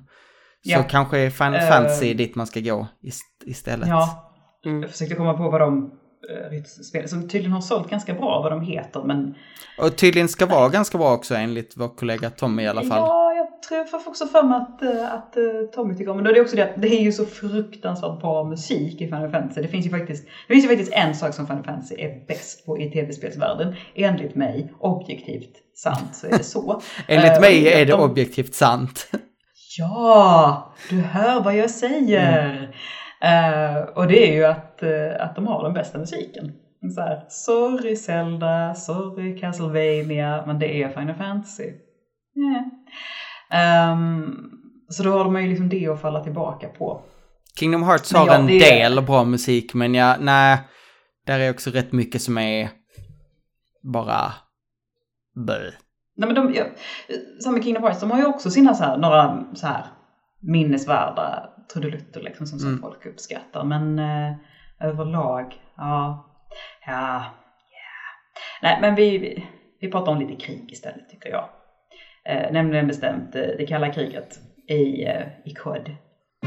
Så Ja. kanske är Final Eh, Fantasy dit man ska gå ist- istället. Ja, Mm. jag försökte komma på vad de eh, rytmspel som tydligen har sålt ganska bra vad de heter men Och tydligen ska vara ganska bra också enligt vår kollega Tommy i alla fall. ja, tror jag får också för mig att, eh, att eh, Tommy tycker om men då är det också det att det är ju så fruktansvärt bra musik i Final Fantasy. Det finns ju faktiskt, det finns ju faktiskt en sak som Final Fantasy är bäst på i tv-spelsvärlden. Enligt mig, objektivt sant så är det så. [laughs] Enligt Eh, mig och är det de- objektivt sant. [laughs] Ja, du hör vad jag säger. Eh, och det är ju att, eh, att de har den bästa musiken. Så här, sorry Zelda, sorry Castlevania, men det är Final Fantasy. Yeah. Ehm, så då har de ju liksom det att falla tillbaka på. Kingdom Hearts har ja, en det del bra musik, men ja, nej. Där är också rätt mycket som är bara... Bö. Nej, men de, ja, samma Kingdom Hearts, de har ju också sina så här, några så här minnesvärda trudelutter liksom som, som Mm. folk uppskattar. Men eh, överlag, ja, ja, ja. Nej, men vi, vi, vi pratar om lite krig istället tycker jag. Eh, nämligen bestämt det kalla kriget i, eh, i COD.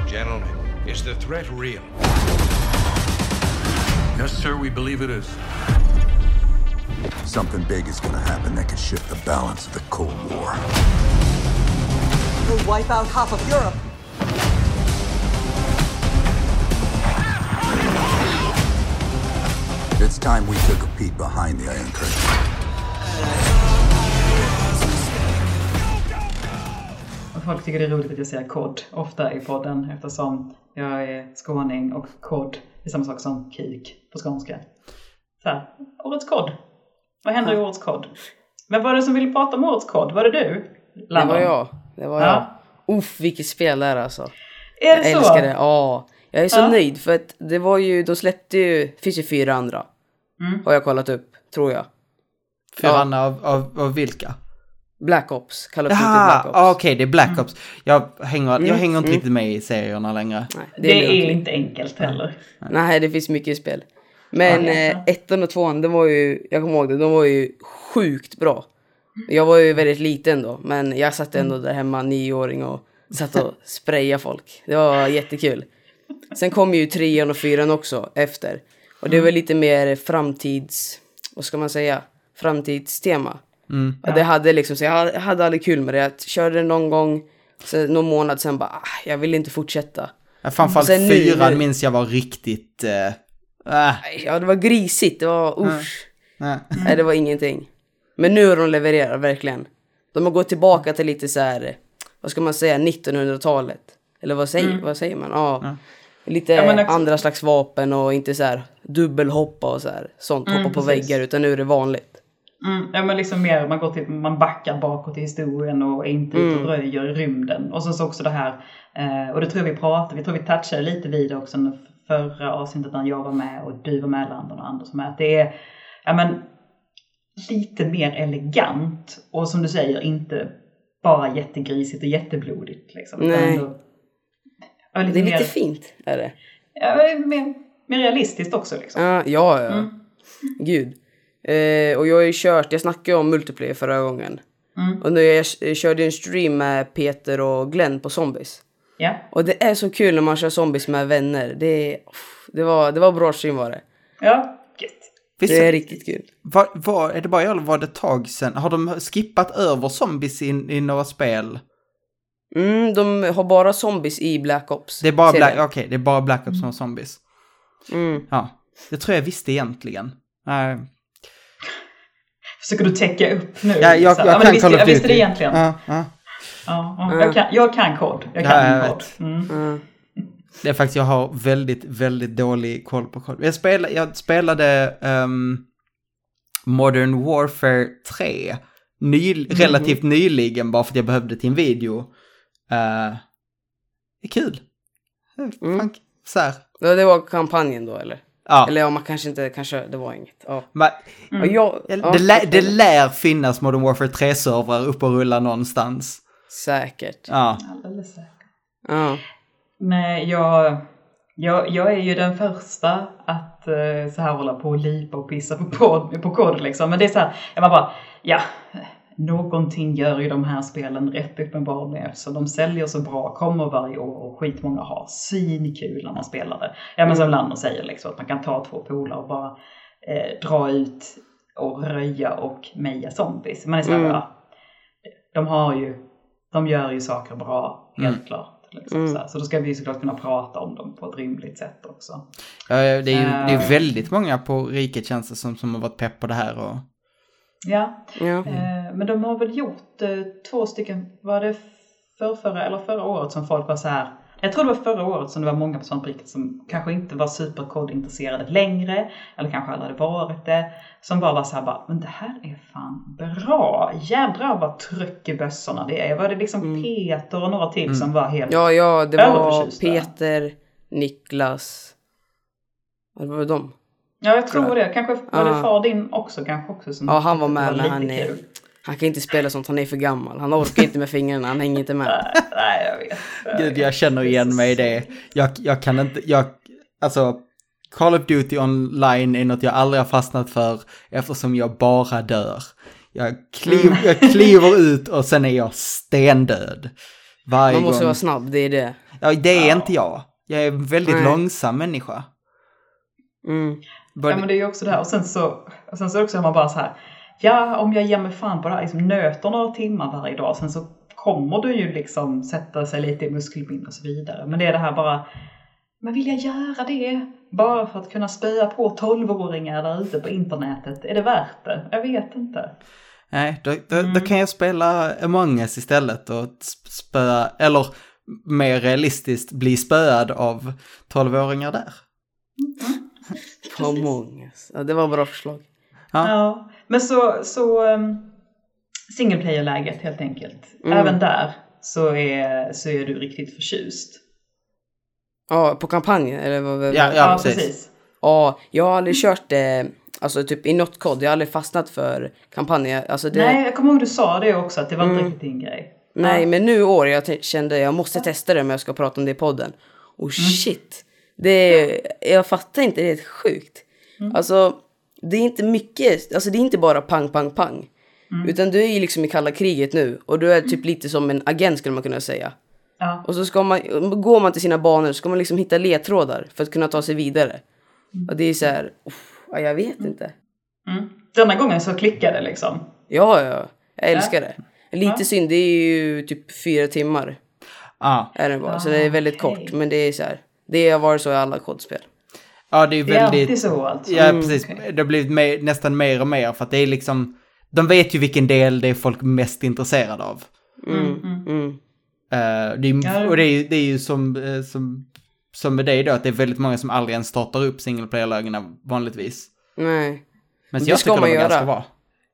Gentlemen, is the threat real? Yes, sir, we believe it is. Something big is gonna happen that could shift the balance of the Cold War. We'll wipe out half of Europe. It's time we took a peek behind the Iron Curtain. Folk tycker det är roligt att jag säger kod ofta i podden eftersom jag är skåning och kod är samma sak som kuk på skånska. Så här, årets kod. Vad händer i årets kod? Vem var det som ville prata om årets kod? Var det du? Det Landon? var jag. Det var Ja. jag. Uff, vilket spel det är alltså. Är det Jag så? älskar det. Ja. Jag är så Ja. nöjd för att det var ju, de släppte ju, finns ju fyra andra. Mm. Har jag kollat upp, tror jag. För Ja. Anna, av, av, av vilka? Black Ops, Call of Duty Black Ops. ah, okej, det är Black Ops. Jag hänger, jag Mm, hänger inte mm. riktigt med i serierna längre. Nej, Det är, lugnt. inte enkelt heller. Nej, det finns mycket spel. Men Ja. eh, ettan och tvåan, de var ju, jag kommer ihåg det, de var ju sjukt bra. Jag var ju väldigt liten då, men jag satt ändå där hemma, nioåring och satt och sprayade folk. Det var jättekul. Sen kom ju trean och fyran också efter. Och det var lite mer framtids, vad ska man säga, framtidstema. Mm. Och det hade liksom, så jag hade- aldrig kul med det. Jag körde det någon gång, så någon månad sen bara, ah, jag vill inte fortsätta. Ja, Framförallt Sen fyran nu- minns jag var riktigt... Uh, Nej, Ja, det var grisigt, det var usch. nej. Nej, det var ingenting. Men nu har de levererat, verkligen. De har gått tillbaka till lite så här, vad ska man säga, 1900-talet. Eller vad säger, vad säger man? Ja. Lite Ja, men också- andra slags vapen och inte så här dubbelhoppa och så här, sånt, hoppa på precis. väggar, utan nu är det vanligt. Mm, ja men liksom mer, man, går till, man backar bakåt i historien och är inte ute och röjer i rymden. Och sen så också det här, eh, och det tror jag vi pratade, vi tror vi touchade lite vid också förra avsnittet när jag var med och du var med Landon och Anders var med. Att det är, ja men, lite mer elegant och som du säger inte bara jättegrisigt och jätteblodigt. Liksom, Nej. ändå- ja, lite Det är mer, lite fint, är det. ja, mer, mer realistiskt också liksom. Ja, ja. ja. Mm. Gud. Eh, och jag har ju kört, jag snackade ju om multiplayer förra gången. Mm. Och nu jag, jag körde en stream med Peter och Glenn på Zombies. Ja. Och det är så kul när man kör Zombies med vänner. Det, det, var, det var bra stream var det. Ja, gött. Visst, Det är riktigt kul. var, var, är det bara jag eller var det ett tag sedan? Har de skippat över zombies i, i några spel? Mm, de har bara zombies i Black Ops. Det är bara Black, okej, det är bara Black Ops som har zombies. Mm. Ja, det tror jag visste egentligen. Nej. Försöker du täcka upp nu? Ja, jag, jag men kan visste, Call of jag visste Duty. det egentligen. Ja, ja. Ja, ja. Jag, kan, jag kan kod. Jag kan Ja, jag kod. Mm. Mm. Det är faktiskt, jag har väldigt, väldigt dålig koll på kod. Jag spelade, jag spelade ehm, Modern Warfare 3 ny, relativt nyligen bara för att jag behövde till en video. Eh, det är kul. Mm. Fan, så här. Det var kampanjen då eller? Ja, Eller ja, man kanske inte, kanske, det var inget. Ja. men, Ja, jag, ja, det, lä, det lär finnas Modern Warfare 3-servrar uppe och rulla någonstans. Säkert. Ja, Alldeles säkert. Ja. Nej, jag, jag, jag är ju den första att eh, så här hålla på och lipa och pissa på, kod, på kod liksom. Men det är så här, jag bara, ja, någonting gör ju de här spelen rätt uppenbarligen eftersom de säljer så bra, kommer varje år och skitmånga har svinkul när man spelar det. Ja men som Lander säger liksom, att man kan ta två polare och bara eh, dra ut och röja och meja zombies. Man är så här, Mm. ja, de har ju, de gör ju saker bra, helt klart. Liksom, Mm. så, så då ska vi såklart kunna prata om dem på ett rimligt sätt också. Ja, det är ju det är Eh. väldigt många på riket känns det som, som har varit pepp på det här och... Ja, Ja. Eh, men de har väl gjort eh, två stycken, var det förrförra eller förra året som folk var så här. Jag tror det var förra året som det var många på Svampriket som kanske inte var superkodintresserade längre, eller kanske aldrig hade varit det, som bara var så här bara, men det här är fan bra, jädrar vad tryck i bössorna det är. Var det liksom Peter och några till som var helt, ja, ja, det var. Peter, Niklas. Vad var det de? ja jag tror det, kanske var det Ja. far din också kanske också som Ja, han var med, men lite han är, kul. Han kan inte spela sånt, han är för gammal. Han orkar inte med fingrarna, han hänger inte med. Nej, nej, jag vet. Gud, jag känner igen mig i det. Jag, jag kan inte, jag, alltså, Call of Duty online är något jag aldrig har fastnat för eftersom jag bara dör. Jag, kliv, jag kliver ut och sen är jag stendöd. Varje Man måste gång. vara snabb, det är det. Ja, det är inte jag. Jag är en väldigt Nej. långsam människa. Mm. Ja men det är ju också det här och sen så, och sen så också är man bara så här. Ja om jag ger mig fan på det här, liksom nöter några timmar varje dag sen så kommer du ju liksom sätta sig lite i muskelminne och så vidare. Men det är det här bara, men vill jag göra det bara för att kunna spöa på 12-åringar där ute på internetet? Är det värt det? Jag vet inte. Nej, då, då, då kan jag spela Among us istället och sp- spöa, eller mer realistiskt bli spöad av 12-åringar där. Among us. Ja, det var bra förslag. Ja. Ja, men så, så um, single player-läget helt enkelt. Mm. Även där så är, så är du riktigt förtjust. Ja, på kampanjen eller vad? vad- Ja, ja, precis. Ja, jag har aldrig kört det, alltså typ i något kod. Jag har aldrig fastnat för kampanjer. Alltså det, Nej, jag kommer ihåg du sa det också, att det var inte Mm. riktigt din grej. Nej, Ja. men nu i år jag kände jag måste testa det om jag ska prata om det i podden. Och shit, det är, jag fattar inte, det är helt sjukt. Alltså, det är inte mycket, alltså det är inte bara pang, pang, pang. Utan du är ju liksom i kalla kriget nu och du är typ lite som en agent skulle man kunna säga. Ja. Och så ska man, går man till sina banor så ska man liksom hitta ledtrådar för att kunna ta sig vidare. Och det är så här, uff, ja, jag vet inte. Mm. Denna gången så klickade det liksom. Ja, ja, jag älskar Ja. det. Lite Ja. synd, det är ju typ fyra timmar. Ja. Är den bara. Så det är väldigt okej. kort. Men det är så här. Det har varit så i alla kodspel. Ja, det är Det är väldigt... alltid så alltså. Ja, Mm, precis. okej. Det har blivit mer, nästan mer och mer för att det är liksom... De vet ju vilken del det är folk mest intresserade av. Mm, mm. Eh, det är, Ja. Och det är, ju- det är ju som, eh, som, som med dig då, att det är väldigt många som aldrig ens startar upp single player-lägena vanligtvis. Nej. Men Det jag ska tycker man de var göra. ganska bra.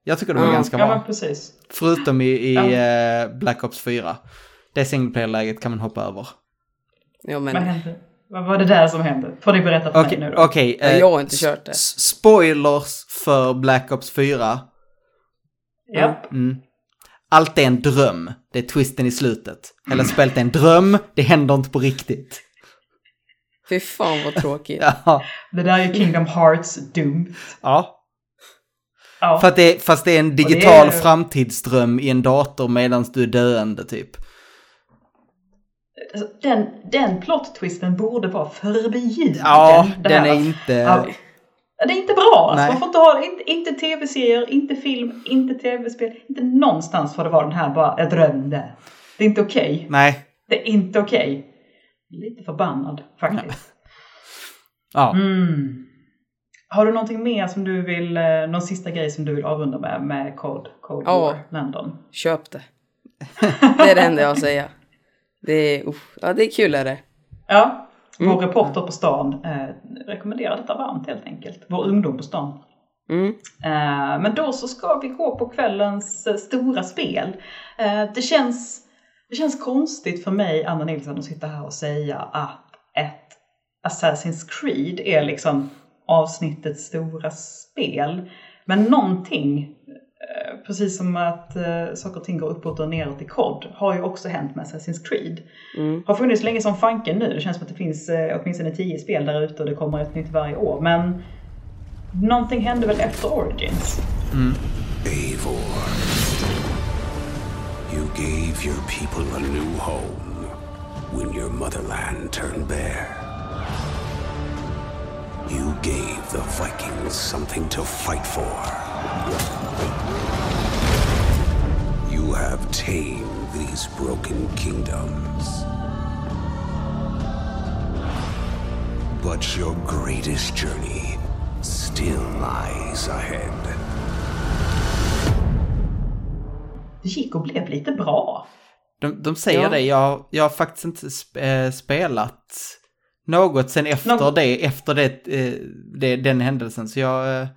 Jag tycker de var Ja. ganska Ja, bra. men precis. Förutom i, i Ja. eh, Black Ops 4. Det single player-läget kan man hoppa över. Ja, Vad men. hände? Vad var det där som hände? Får ni berätta för Okej, mig nu då? okej. Ja, eh, jag har inte kört det. Spoilers för Black Ops 4. Japp. Mm. Allt är en dröm. Det är twisten i slutet. Hela spelet är en dröm, det händer inte på riktigt. Fy fan vad tråkigt. [laughs] Ja. Det där är ju Kingdom Hearts dumt. ja. Ja. För att det, fast det är en det digital är- framtidsdröm i en dator medan du är döende typ. Alltså, Den, den plot-twisten borde vara förbjuden. Ja, den är inte... Ja, det är inte bra. Alltså, man får inte ha inte, inte tv-serier, inte film, inte tv-spel. Inte någonstans får det vara den här bara, jag drömde. Det är inte okej. Nej. Det är inte okej. Lite förbannad faktiskt. Ja. Mm. Har du någonting mer som du vill, eh, någon sista grej som du vill avrunda med, med Code, Code Ja. War London? Köp det. [laughs] Det är det enda jag säga. Det är, uff, ja, det är kul är det. Ja, vår Mm. reporter på stan eh, rekommenderar detta varmt helt enkelt. Vår ungdom på stan. Mm. Eh, men då så ska vi gå på kvällens eh, stora spel. Eh, det, känns, det känns konstigt för mig, Anna Nilsson, att sitta här och säga att ett Assassin's Creed är liksom avsnittets stora spel. Men någonting, precis som att eh, saker och ting går uppåt och neråt i kod, har ju också hänt med Assassin's Creed. Mm. Har funnits länge som fanken nu. Det känns som att det finns eh, åtminstone tio spel där ute och det kommer ett nytt varje år. Men någonting hände väl efter Origins? Eivor. You gave your people a new home when your motherland turned bare. You gave the Vikings something to fight for. Have tamed these broken kingdoms. But your greatest journey still lies ahead. Det gick och blev lite bra. De, de säger Ja. det, jag, jag har faktiskt inte sp eh, spelat något sen efter Nå- det, efter det, eh, det, den händelsen. Så jag eh,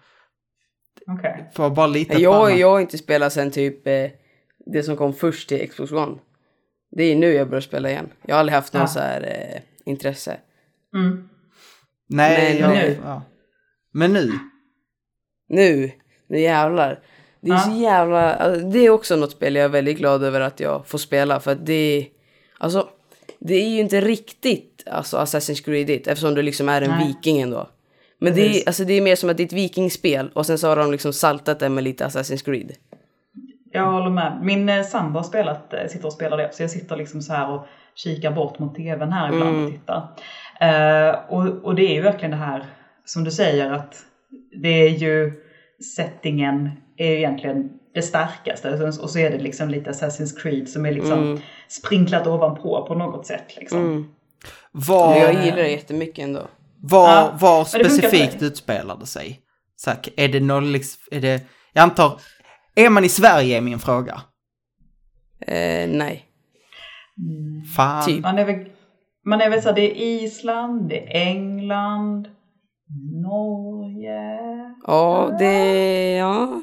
Okej. får bara lita på Jag, Anna. jag har inte spelat sen typ det som kom först till Xbox One. Det är nu jag börjar spela igen. Jag har aldrig haft någon Ja. så här eh, intresse. Mm. Nej, Men jag, nu- Ja. Men nu? Nu, nu jävlar. Det är Ja. så jävla, alltså, det är också något spel jag är väldigt glad över att jag får spela för att det är, alltså, det är ju inte riktigt alltså Assassin's Creed eftersom du liksom är en Nej. viking ändå. Men det är, alltså, det är mer som att det är ett vikingspel och sen så har de liksom saltat det med lite Assassin's Creed. Jag håller med. Min eh, sambo har spelat, eh, sitter och spelar det. Så jag sitter liksom så här och kikar bort mot tvn här ibland och tittar. Eh, och, och det är ju verkligen det här som du säger att det är ju settingen är ju egentligen det starkaste. Och så- är det liksom lite Assassin's Creed som är liksom sprinklat ovanpå på något sätt. Liksom. Mm. Var, jag gillar det jättemycket ändå. var, Ja, var specifikt utspelade sig? Så här, är det noll, liksom- är det, jag antar, Är man i Sverige är min fråga. Eh, nej. Fan. Typ. Man är väl, man är väl så här, det är Island, det är England, Norge. Ja, det... Ja.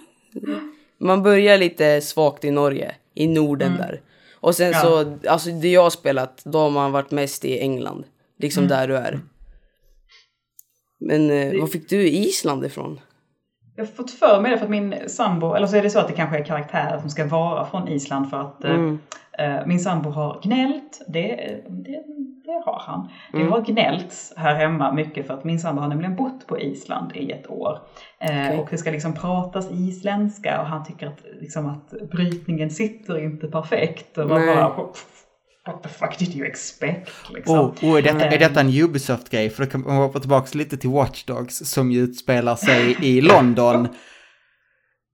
Man börjar lite svagt i Norge, i Norden där. Och sen Ja. så, alltså det jag har spelat, då har man varit mest i England. Liksom där du är. Men eh, var fick du Island ifrån? Jag har fått för mig det för att min sambo, eller så är det så att det kanske är karaktärer som ska vara från Island för att eh, eh, min sambo har gnällt. Det, det, det har han. Det har gnällts här hemma mycket för att min sambo har nämligen bott på Island i ett år. Eh, Okej. Och det ska liksom pratas isländska och han tycker att, liksom, att brytningen sitter inte perfekt. Och man Nej. bara, What the fuck did you expect? Liksom. Oh, oh, är, detta, är detta en Ubisoft-grej? För då kan man hoppa tillbaka lite till Watch Dogs som ju utspelar sig i [laughs] London.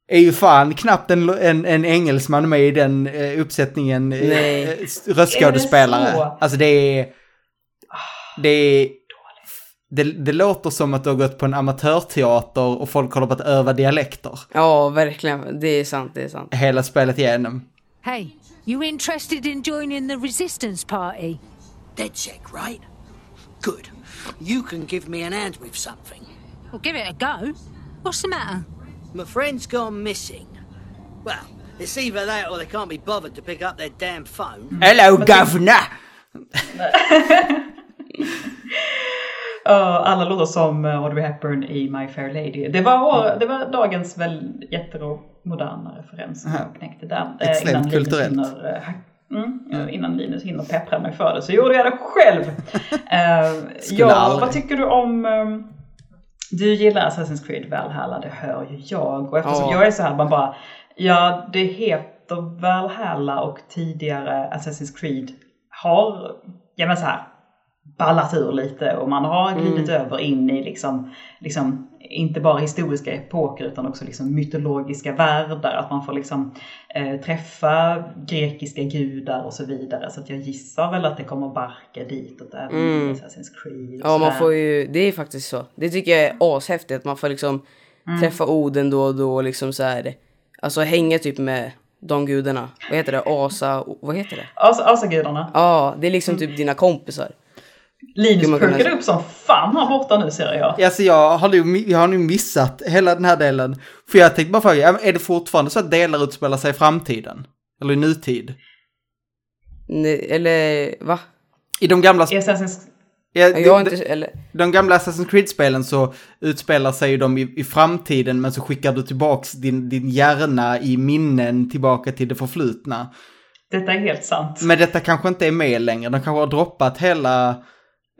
Är ju fan knappt en, en, en engelsman med i den eh, uppsättningen eh, eh, röstskådespelare. Det? Alltså det är... Det är... Det, det låter som att du har gått på en amatörteater och folk håller på att öva dialekter Ja, verkligen. Det är sant, det är sant. hela spelet igenom. Hey, you interested in joining the resistance party? Dead check, right? Good. You can give me an hand with something. Well, give it a go. What's the matter? My friend's gone missing. Well, it's either that or they can't be bothered to pick up their damn phone. Hello governor! [laughs] Ja, alla låter som Audrey Hepburn i My Fair Lady. Det var, år- det var dagens väl jättemoderna referens som jag knäckte där. Eh, Extremt innan Linus kulturellt. hinner, eh, Mm, eh, innan Linus hinner peppra mig för det så gjorde jag det själv. [laughs] Ja, aldrig. vad tycker du om ehm, du gillar Assassin's Creed Valhalla, det hör ju jag. Och eftersom Ja. jag är så här, man bara, ja det heter Valhalla och tidigare Assassin's Creed har, ja men så här, ballat ur lite och man har glidit över in i liksom, liksom inte bara historiska epoker utan också liksom mytologiska världar. Att man får liksom eh, träffa grekiska gudar och så vidare. Så att jag gissar väl att det kommer barka ditåt även i Assassin's Creed. Ja, man får ju, det är faktiskt så. Det tycker jag är ashäftigt. Man får liksom träffa Oden då och då och liksom så här. Alltså hänga typ med de gudarna. Vad heter det? Asa, vad heter det? Asa, Asagudarna. Ja, det är liksom typ dina kompisar. Linus perkade upp som fan här borta nu ser jag. Alltså jag har, nu, jag har nu missat hela den här delen. För jag tänkte bara fråga, är det fortfarande så att delar utspelar sig i framtiden? Eller i nutid? Nej, eller va? I de gamla... I Assassin's Ja, Jag de, inte, eller, de gamla Assassin's Creed-spelen så utspelar sig ju de i, i framtiden men så skickar du tillbaks din, din hjärna i minnen tillbaka till det förflutna. Detta är helt sant. Men detta kanske inte är med längre, de kanske har droppat hela...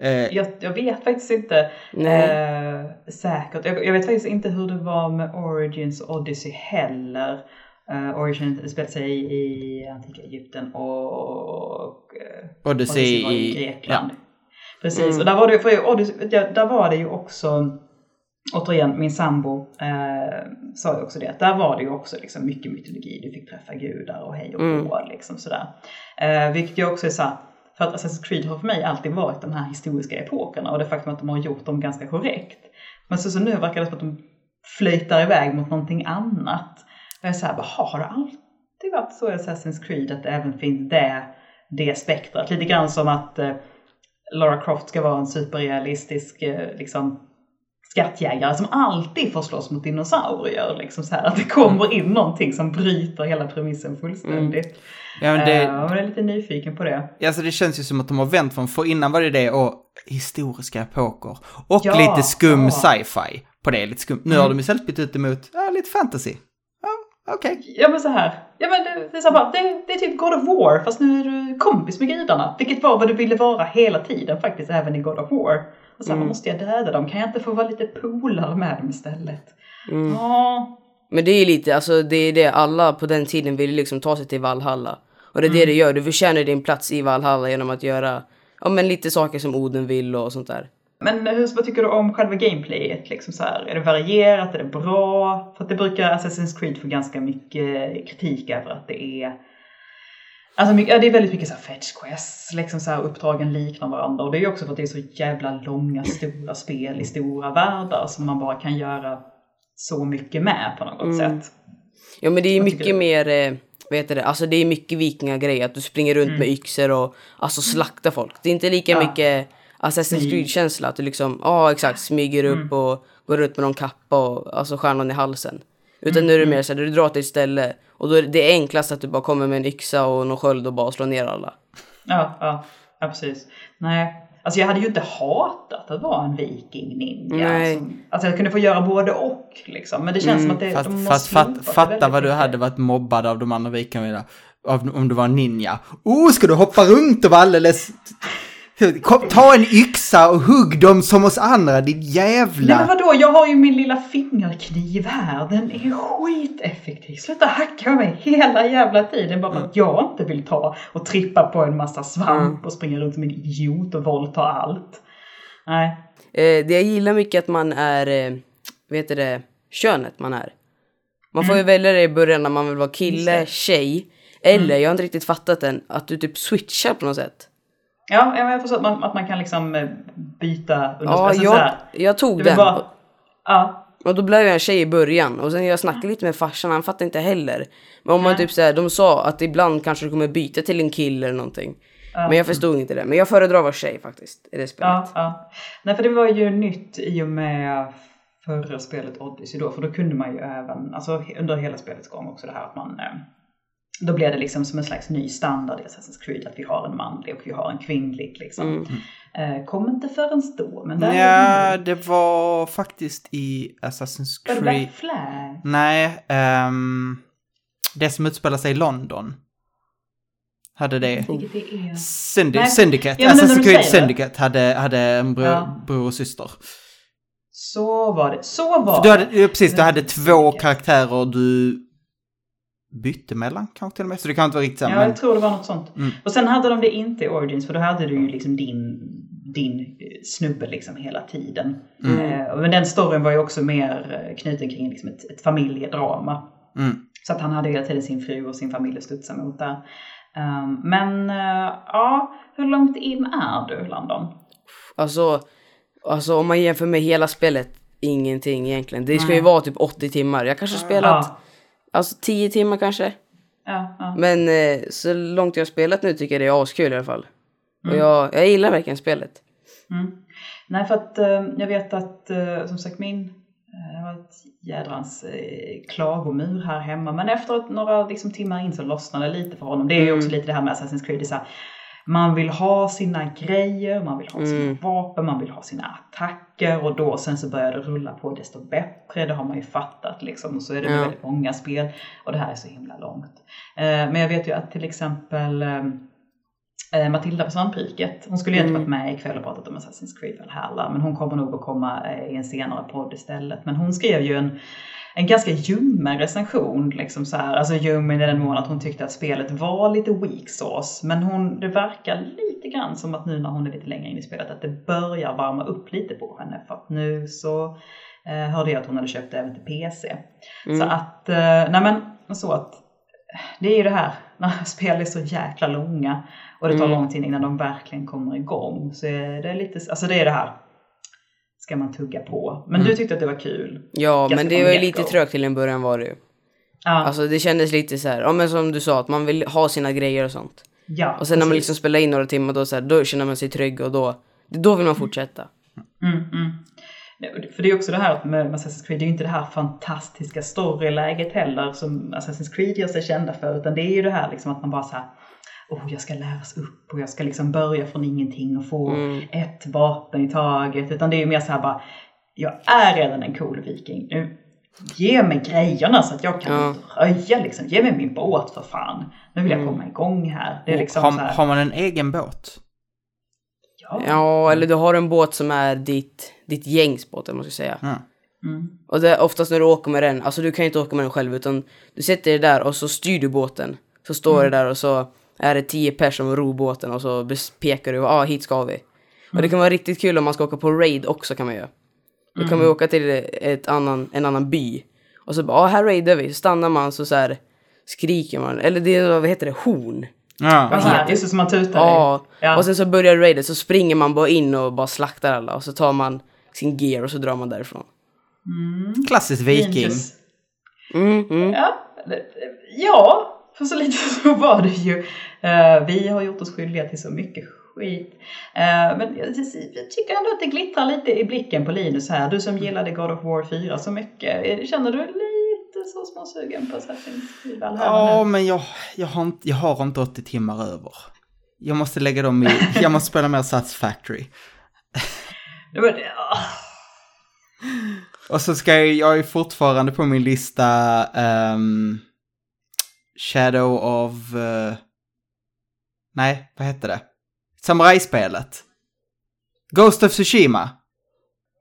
Eh, Jag, jag vet faktiskt inte eh, säkert. Jag, jag vet faktiskt inte hur det var med Origins och Odyssey heller. Uh, Origins utspelar sig i, i antika Egypten och eh, Odyssey var i Grekland. Precis, och där var det, för Odyssey, ja, där var det ju också, återigen min sambo eh, sa ju också det, att där var det ju också liksom mycket mytologi, du fick träffa gudar och hej och hå liksom sådär. Eh, vilket ju också är så här, för att Assassin's Creed har för mig alltid varit de här historiska epokerna och det faktum att de har gjort dem ganska korrekt. Men så, så nu verkar det som att de flöjtar iväg mot någonting annat. Och jag är såhär, har det alltid varit så i Assassin's Creed att det även finns det, det spektrat? Lite grann som att eh, Lara Croft ska vara en superrealistisk eh, liksom, skattjägare som alltid får slåss mot dinosaurier. Liksom så här, att det kommer in någonting som bryter hela premissen fullständigt. ja, men det, och jag är lite nyfiken på det. Alltså det känns ju som att de har vänt från, för innan var det det och historiska epoker. Och Ja, lite skum ja. sci-fi på det, lite skum. Nu har de istället bytt ut det mot, ja, lite fantasy. Ja, okej. Ja men så här. Ja men det, det, är så här det, det är typ God of War fast nu är du kompis med gudarna. Vilket var vad du ville vara hela tiden faktiskt även i God of War. Och så här, måste jag döda dem? Kan jag inte få vara lite polare med dem istället? Ja. Men det är lite, alltså det är det alla på den tiden ville liksom ta sig till Valhalla. Och det är det det gör, du förtjänar din plats i Valhalla genom att göra, ja men lite saker som Oden vill och sånt där. Men hur, vad tycker du om själva gameplayet? Liksom så här, är det varierat? Är det bra? För att det brukar Assassin's Creed få ganska mycket kritik över att det är Alltså mycket, ja, det är väldigt mycket så här fetch quests, liksom så här uppdragen liknar varandra. Och det är också för att det är så jävla långa, stora spel i stora världar som man bara kan göra så mycket med på något sätt. Ja men det är mycket mer, eh, vad heter det, alltså det är mycket vikingagrej att du springer runt med yxor och alltså slaktar folk. Det är inte lika Mm. Ja. mycket Assassin's Creed-känsla att du liksom, ja exakt, smyger upp Mm. och går runt med någon kappa och alltså stjärnan i halsen. Utan Mm, nu är det mer så här, du drar till ett ställe och då är det- enklast att du bara kommer med en yxa och någon sköld och bara slår ner alla. Ja, ja, ja precis. Nej, alltså jag hade ju inte hatat att vara en viking ninja. Nej. Som, alltså jag kunde få göra både och liksom. Men det känns som att det, Fast, de har fast det fatta vad du hade varit mobbad av de andra vikingarna. Om du var en ninja. Oh, ska du hoppa runt och vara alldeles... Kom, ta en yxa och hugg dem som oss andra, din jävla... Nej men vadå, jag har ju min lilla fingerkniv här. Den är skiteffektiv. Sluta hacka mig hela jävla tiden bara för att jag inte vill ta och trippa på en massa svamp och springa runt som en idiot och våldta allt. Nej. Eh, det jag gillar mycket att man är, eh, vet du det, könet man är. Man får ju välja det i början när man vill vara kille, tjej. Eller, jag har inte riktigt fattat än, att du typ switchar på något sätt. Ja, jag förstår att man, att man kan liksom eh, byta under Ja, jag, här, jag tog den. bara- Ja, Och då blev jag en tjej i början. Och sen jag snackade lite med farsan, han fattade inte heller. Men om man Nej. typ såhär, de sa att ibland kanske du kommer byta till en kille eller någonting. Men jag förstod inte det. Men jag föredrar att vara tjej faktiskt, i det spelet. ja, ja. Nej, för det var ju nytt i och med förra spelet Odyssey då, för då kunde man ju även, alltså under hela spelets gång också det här att man, eh, då blev det liksom som en slags ny standard i Assassin's Creed att vi har en manlig och vi har en kvinnlig liksom. Eh, kom inte förrän då, men där Ja, det var faktiskt i Assassin's Creed. Black Flag? Nej, ehm, det som utspelar sig i London. Hade det. Det är. Syndi- Nej, Syndicate, ja, Assassin's Creed det. Syndicate hade, hade en bror, Ja. bror och syster. Så var det, så var För du hade, det. precis, du hade två karaktärer du bytte mellan kanske till och med. Så det kan inte vara riktigt samma. Ja, men- jag tror det var något sånt. Mm. Och sen hade de det inte i Origins för då hade du ju liksom din, din eh, snubbe liksom hela tiden. Mm. Eh, men den storyn var ju också mer eh, knuten kring liksom ett, ett familjedrama. Mm. Så att han hade hela tiden sin fru och sin familj att studsa mot där. Um, men eh, ja, hur långt in är du Landon? Alltså, alltså om man jämför med hela spelet, ingenting egentligen. Det ska ju vara typ 80 timmar. Jag kanske spelat, Ja. Alltså 10 timmar kanske. Ja, ja. Men eh, så långt jag har spelat nu tycker jag det är askul i alla fall. Och Mm. jag, jag gillar verkligen spelet. Mm. Nej, för att eh, jag vet att eh, som sagt min, eh, det var ett jädrans eh, klagomur här hemma. Men efter några liksom, timmar in så lossnade det lite för honom. Det är ju också lite det här med Assassin's Creed. Det är så här, man vill ha sina grejer, man vill ha sina Mm. vapen, man vill ha sina attacker och då sen så börjar det rulla på desto bättre. Det har man ju fattat liksom. Och så är det Ja. väldigt många spel och det här är så himla långt. Eh, men jag vet ju att till exempel eh, eh, Matilda på Svampriket. Hon skulle ju inte Mm. varit med ikväll och pratat om Assassin's Creed Valhalla. Men hon kommer nog att komma eh, i en senare podd istället. Men hon skrev ju en, en ganska ljummen recension. Liksom så här. Alltså ljummen i den mån att hon tyckte att spelet var lite weak sauce. Men hon, det verkar lite grann som att nu när hon är lite längre in i spelet att det börjar varma upp lite på henne. För att nu så eh, hörde jag att hon hade köpt det även till PC. Så att, eh, nej men så att det är ju det här [laughs] när spel är så jäkla långa och det tar Mm. lång tid innan de verkligen kommer igång. Så är det lite, alltså det är det här. Ska man tugga på. Men du tyckte att det var kul. Ja, Ganska men det var lite trögt till en början var det ju. Ja, Alltså det kändes lite så här, ja men som du sa, att man vill ha sina grejer och sånt. ja, Och sen när man precis. liksom spelar in några timmar då, så här, då känner man sig trygg och då, då vill man fortsätta. Mm, mm. För det är också det här med Assassin's Creed, det är ju inte det här fantastiska storyläget heller som Assassin's Creed gör sig kända för. Utan det är ju det här liksom att man bara så här, oh jag ska läras upp och jag ska liksom börja från ingenting och få Mm. ett vapen i taget. Utan det är ju mer så här bara, jag är redan en cool viking. Nu, ge mig grejerna så att jag kan Ja. röja liksom. Ge mig min båt för fan. Nu vill jag Mm. komma igång här. Det är liksom har, så här, har man en egen båt? ja. Ja, eller du har en båt som är ditt, ditt gängs båt, eller man ska säga. Ja. Mm. Och det är oftast när du åker med den, alltså du kan ju inte åka med den själv utan du sätter dig där och så styr du båten. Så står det där och så är det tio personer som ror båten och så pekar du, ja ah, hit ska vi. Och det kan vara riktigt kul om man ska åka på raid också kan man göra. Då kan man ju åka till ett annan, en annan by. Och så bara, ah, här raidar vi. Så stannar man så, så här skriker man. Eller det är, vad heter det, horn. Ja. Vad heter det? Just det, som man tutar Ja. Ja. Och sen så börjar raidet så springer man bara in och bara slaktar alla. Och så tar man sin gear och så drar man därifrån. Klassisk viking. Intress- Mm, mm. Ja, ja, för så lite [laughs] så var det ju. Eh, vi har gjort oss skyldiga till så mycket skit. Eh, men jag, tycker ändå att det glittrar lite i blicken på Linus här. Du som gillade God of War 4 så mycket. Eh, Känner du lite så småsugen på Assassin's Creed Valhalla Ja, men jag, jag, har inte, jag har inte 80 timmar över. Jag måste lägga dem i, [laughs] jag måste spela mer Sats Factory. Det var, ja. Och så ska jag, jag är fortfarande på min lista ehm, Shadow of... eh, nej, vad hette det? Samurajspelet. Ghost of Tsushima.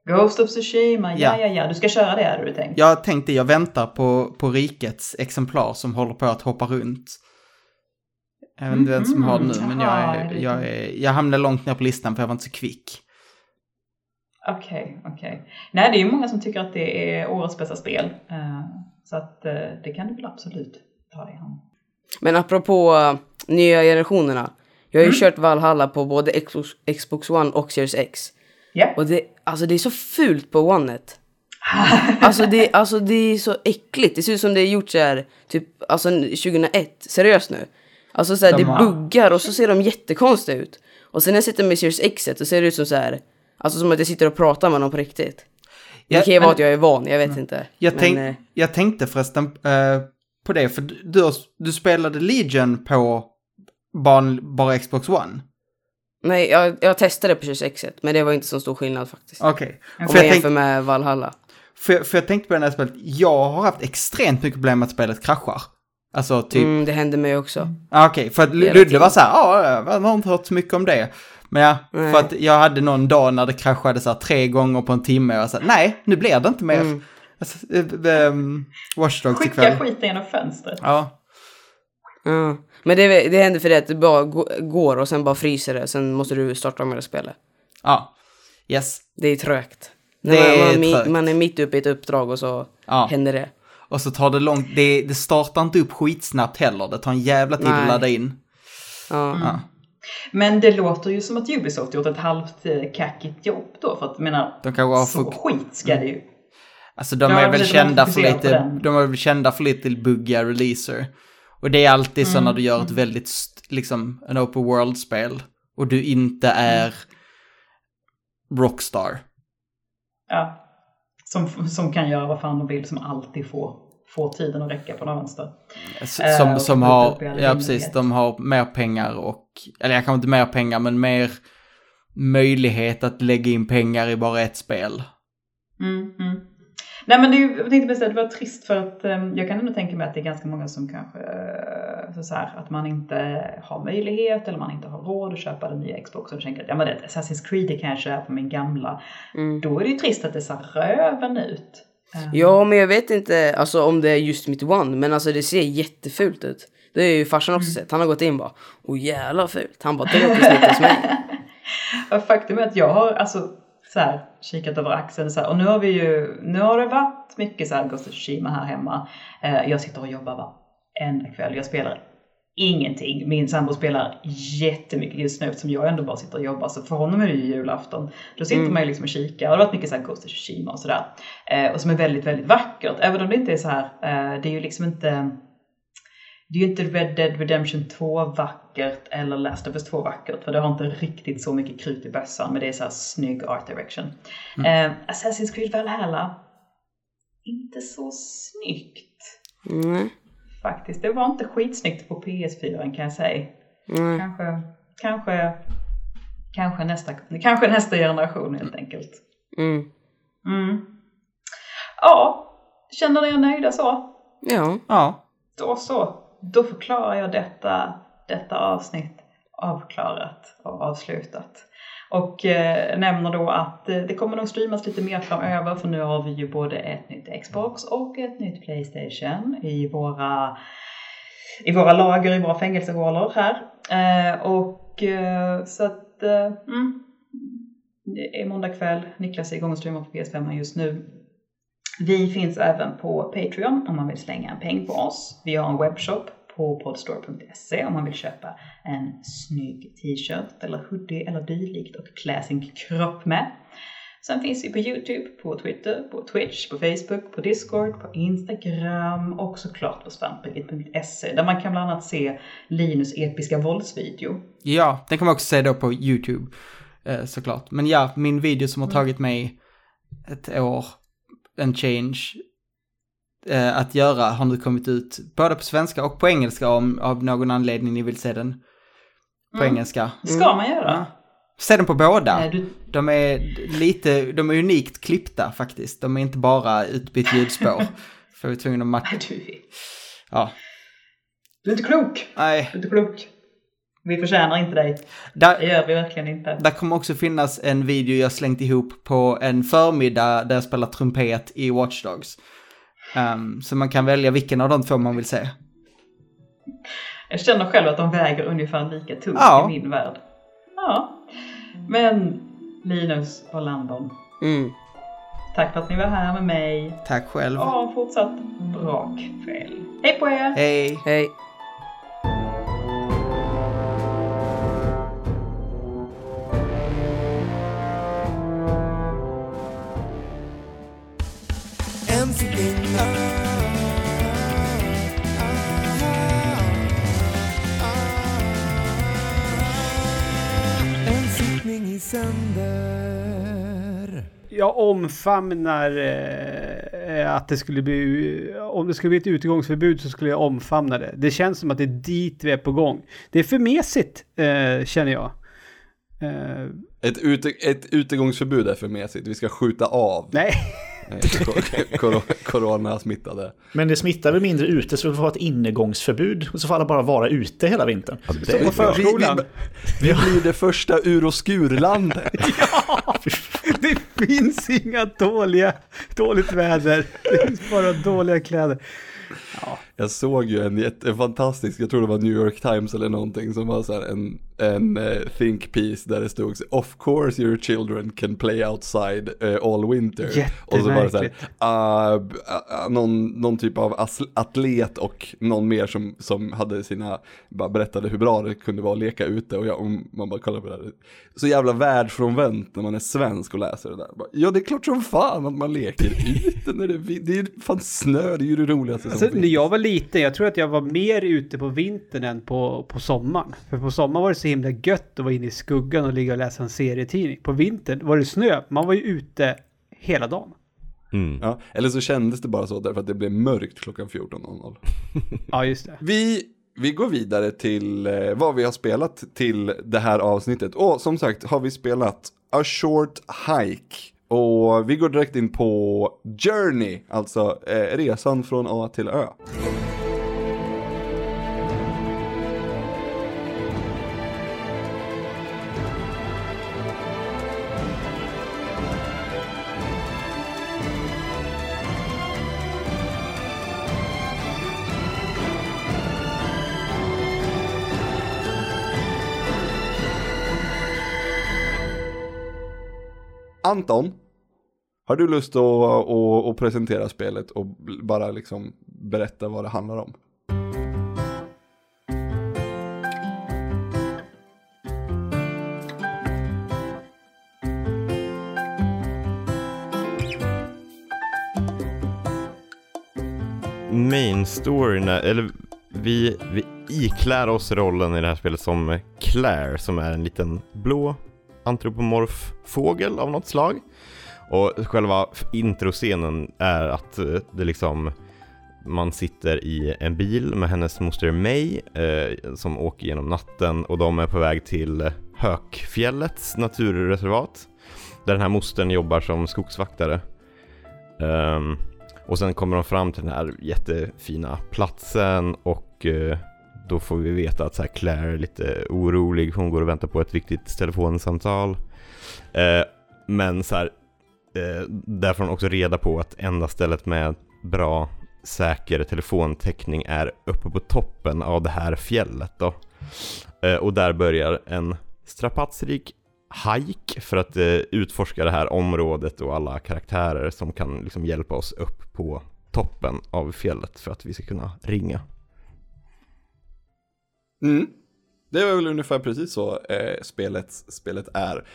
Ghost of Tsushima, ja Ja. ja ja, du ska köra det hade du tänkt. Jag tänkte jag väntar på, på rikets exemplar som håller på att hoppa runt. Jag vet inte vem som har det nu, men jag, är, jag, är, jag hamnade långt ner på listan för jag var inte så kvick. Okej, okej. Nej, det är ju många som tycker att det är årets bästa spel. Eh, Så att eh, det kan du väl absolut ta dig an. Men apropå nya generationerna. Jag har ju kört Valhalla på både Xbox, Xbox One och Series X. Ja. Och det, alltså det är så fult på Oneet. [laughs] alltså, det, alltså det är så äckligt. Det ser ut som det är gjort så här, typ, alltså 2001. Seriöst nu. Alltså så här, De det har- buggar och så ser de jättekonstiga ut. Och sen när jag sitter med Series X så ser det ut som så här, alltså som att jag sitter och pratar med någon på riktigt. Det kan ju vara att jag är van, jag vet inte. Jag, Men, tänk, eh, jag tänkte förresten eh, på det, för du, du spelade Legion på bara, bara Xbox One. Nej, jag, jag testade på 26 men det var inte så stor skillnad faktiskt. Okej. Om För jag jag, jämför tänk, med Valhalla. för, för jag tänkte på det här spelet, jag har haft extremt mycket problem med att spelet kraschar. Alltså typ, Mm, det hände mig också. ah, okej, för att Ludde var så här, ja, jag har inte hört så mycket om det. Men ja, Nej. för att jag hade någon dag när det kraschade så här tre gånger på en timme och jag sa, nej, nu blir det inte mer. Mm. Alltså, äh, ähm, Watch Dogs Skicka ikväll. skiten genom fönstret. Ja, Ja. Men det, det händer för det att det bara gå- går och sen bara fryser det. Sen måste du starta om hela spelet. ja, yes. Det är trögt. Det man, är man, trögt. man är mitt uppe i ett uppdrag och så Ja. händer det. Och så tar det långt, det, det startar inte upp skitsnabbt heller, det tar en jävla tid Nej. att ladda in. Ja. Ja. Men det låter ju som att Ubisoft gjort ett halvt eh, kackigt jobb då. För att menar, De kanske har så skit ska det ju. Alltså de Ja, är väl kända för lite, de är väl kända för lite buggiga releaser. Och det är alltid så Mm, när du gör ett väldigt, liksom, en open world-spel. Och du inte är Rockstar. Ja. Som, som kan göra vad fan de vill, som alltid får, får tiden att räcka på något vänster. Som, och som har, ja precis, rimlighet. de har mer pengar och, eller jag kanske inte mer pengar, men mer möjlighet att lägga in pengar i bara ett spel. Mm, mm. Nej men det, är jag tänkte precis att det var trist för att eh, jag kan ändå tänka mig att det är ganska många som kanske, eh, så, här, att man inte har möjlighet eller man inte har råd att köpa den nya Xboxen och tänker att ja men det är Assassin's Creed det kan jag köpa min gamla. Mm. Då är det ju trist att det ser röven ut. Eh, Ja, men jag vet inte alltså, om det är just mitt One, men alltså det ser jättefult ut. Det har ju farsan också sett. Han har gått in och bara, åh jävlar fult. Han bara, det låter snyggt hos mig. [laughs] Faktum är att jag har alltså så här, kikat över axeln så här, och nu har vi ju, nu har det varit mycket så här Ghost of Tsushima här hemma. Eh, jag sitter och jobbar varenda kväll. Jag spelar ingenting. Min sambo spelar jättemycket just nu eftersom jag ändå bara sitter och jobbar. Så för honom är det ju julafton. Då sitter Mm. man ju liksom och kikar. Och det har varit mycket så här Ghost of Tsushima och sådär. Eh, och som är väldigt, väldigt vackert. Även om det inte är så här, eh, det är ju liksom inte det är ju inte Red Dead Redemption 2 vackert eller Last of Us 2 vackert för det har inte riktigt så mycket krut i bössan men det är så här snygg art direction. Eh, Assassin's Creed Valhalla, inte så snyggt Nej. faktiskt. Det var inte skitsnyggt på PS4 kan jag säga. Nej. Kanske, kanske, kanske nästa, kanske nästa generation helt enkelt. Mm. Mm. Ja, känner ni er nöjda så? Ja. Ja. Då så, då förklarar jag detta, detta avsnitt avklarat och avslutat. Och eh, nämner då att eh, det kommer nog streamas lite mer framöver för nu har vi ju både ett nytt Xbox och ett nytt Playstation i våra, i våra lager, i våra fängelsehålor här. Eh, och eh, så att, eh, mm, det är måndag kväll, Niklas är igång och streamar på PS5 just nu. Vi finns även på Patreon om man vill slänga en peng på oss. Vi har en webbshop på podstore.se om man vill köpa en snygg t-shirt eller hoodie eller dylikt och klä sin kropp med. Sen finns vi på Youtube, på Twitter, på Twitch, på Facebook, på Discord, på Instagram och såklart på svampriket.se där man kan bland annat se Linus episka våldsvideo. Ja, den kan man också se då på YouTube eh, såklart. Men ja, min video som har tagit mig ett år, en change, eh, att göra har nu kommit ut både på svenska och på engelska om av någon anledning ni vill se den på Mm. engelska. Det ska man göra. Ja. Se den på båda. Nej, du- De är lite, de är unikt klippta faktiskt. De är inte bara utbytt ljudspår. [laughs] För vi är tvungna att matcha. Du, Ja. du är inte klok! Nej. Du är inte klok. Vi förtjänar inte dig. Det Där, gör vi verkligen inte. där kommer också finnas en video jag slängt ihop på en förmiddag där jag spelar trumpet i Watch Dogs. Ehm, så man kan välja vilken av de två man vill se. Jag känner själv att de väger ungefär lika tungt Ja. i min värld. Ja. Men Linus och Landon, Mm. tack för att ni var här med mig. Tack själv. Ha en fortsatt bra kväll. Hej på er! Hej! Hej. Jag omfamnar eh, att det skulle bli, om det skulle bli ett utegångsförbud så skulle jag omfamna det. Det känns som att det är dit vi är på gång. Det är för mesigt, eh, känner jag. Eh, Ett, ute, ett utegångsförbud är för mesigt. Vi ska skjuta av nej. Coronasmittade. Men det smittar väl mindre ute så vi får ha ett innegångsförbud och så får alla bara vara ute hela vintern. Det på förskolan. Vi, vi, vi blir det första ur och skurlandet. [laughs] Det finns inga dåliga, dåligt väder. Det finns bara dåliga kläder. Jag såg ju en, en fantastisk, jag tror det var New York Times eller någonting som var så här en, en eh, think piece där det stod Of course your children can play outside eh, all winter. Och så var det så här, b- ah, någon, någon typ av atlet och någon mer som, som hade sina, bara berättade hur bra det kunde vara att leka ute och, jag, och man bara kollar på det här. Så jävla världsfrånvänt när man är svensk och läser det där. Bara, ja det är klart som fan att man leker ute när det, det är ju fan snö, det är ju det roligaste som Alltså, finns. När jag var liten, jag tror att jag var mer ute på vintern än på, på sommaren. För på sommaren var det så himla gött att vara inne i skuggan och ligga och läsa en serietidning. På vintern var det snö, man var ju ute hela dagen. Ja, eller så kändes det bara så därför att det blev mörkt klockan 14.00. [laughs] Ja, just det. Vi, vi går vidare till eh, vad vi har spelat till det här avsnittet. Och som sagt har vi spelat A Short Hike. Och vi går direkt in på Journey, alltså eh, resan från A till Ö. Anton, har du lust att, att, att presentera spelet och bara liksom berätta vad det handlar om? main storyn, eller vi, vi iklär oss rollen i det här spelet som Claire som är en liten blå antropomorf fågel av något slag. Och själva introscenen är att eh, det liksom man sitter i en bil med hennes moster May eh, som åker genom natten och de är på väg till Hökfjällets naturreservat där den här mostern jobbar som skogsvaktare. Um, och sen kommer de fram till den här jättefina platsen och eh, då får vi veta att så här Claire är lite orolig. Hon går och väntar på ett viktigt telefonsamtal. Eh, men så här, eh, där får hon också reda på att enda stället med bra säker telefontäckning är uppe på toppen av det här fjället då. Eh, och där börjar en strapatsrik hike för att eh, utforska det här området och alla karaktärer som kan liksom hjälpa oss upp på toppen av fjället för att vi ska kunna ringa. Mm. Det är väl ungefär precis så eh, spelet, spelet är.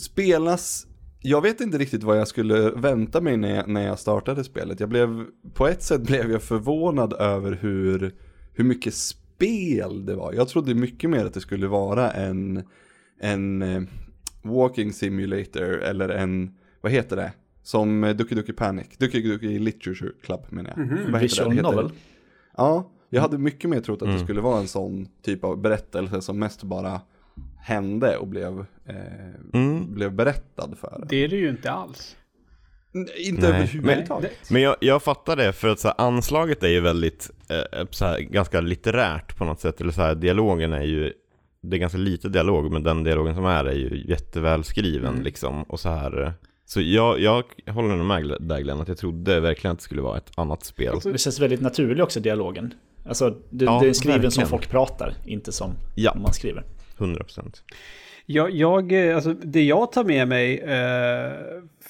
Spelas jag vet inte riktigt vad jag skulle vänta mig när jag, när jag startade spelet. Jag blev, på ett sätt [laughs] blev jag förvånad över hur, hur mycket spel det var. Jag trodde mycket mer att det skulle vara en, en eh, walking simulator eller en, vad heter det? Som eh, Ducky Ducky Panic, Ducky Ducky Literature Club menar jag. Vad heter det? Visual novel. Ja, jag hade mycket mer trott att det Mm. skulle vara en sån typ av berättelse som mest bara hände och blev, eh, Mm. blev berättad för. Det är det ju inte alls. Inte Nej, överhuvudtaget. Men jag, jag fattar det, för att så här, anslaget är ju väldigt, eh, så här, ganska litterärt på något sätt. Eller så här, dialogen är ju, det är ganska lite dialog, men den dialogen som är är ju jätteväl skriven Mm. liksom. Och så här, eh, så jag, jag håller nog med där Glenn, att jag trodde verkligen att det skulle vara ett annat spel. Det känns väldigt naturlig också, dialogen. Alltså, det, Ja, det är skriven som verkligen. folk pratar, inte som Ja. man skriver. 100%. Jag, jag, eh, alltså det jag tar med mig eh,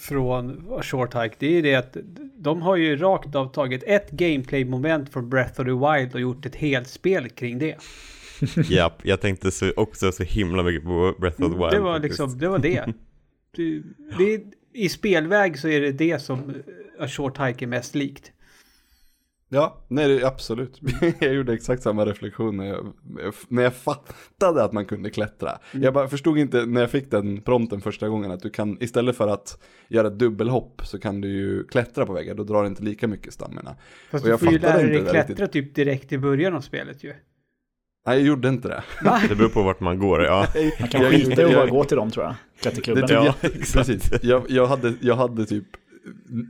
från Short Hike, det är det att de har ju rakt av tagit ett gameplay-moment från Breath of the Wild och gjort ett helt spel kring det. [laughs] Japp, jag tänkte så, också så himla mycket på Breath of the Wild. det var faktiskt. liksom, det var det. [laughs] det, det I spelväg så är det det som A Short Hike är mest likt. Ja, nej det- absolut. [laughs] Jag gjorde exakt samma reflektion när jag, när jag fattade att man kunde klättra. Mm. Jag bara förstod inte när jag fick den prompten första gången att du kan, istället för att göra ett dubbelhopp så kan du ju klättra på väggar, då drar det inte lika mycket stamina. Fast Och du jag får ju lära dig inte det klättra riktigt. typ direkt i början av spelet ju. Nej, jag gjorde inte det. Det beror på vart man går, ja. Man [laughs] kan Jag- skita i att jag- bara gå till dem tror jag. Det Klätterklubben. tycker Ja, jag, [laughs] precis. Jag, jag, hade, jag hade typ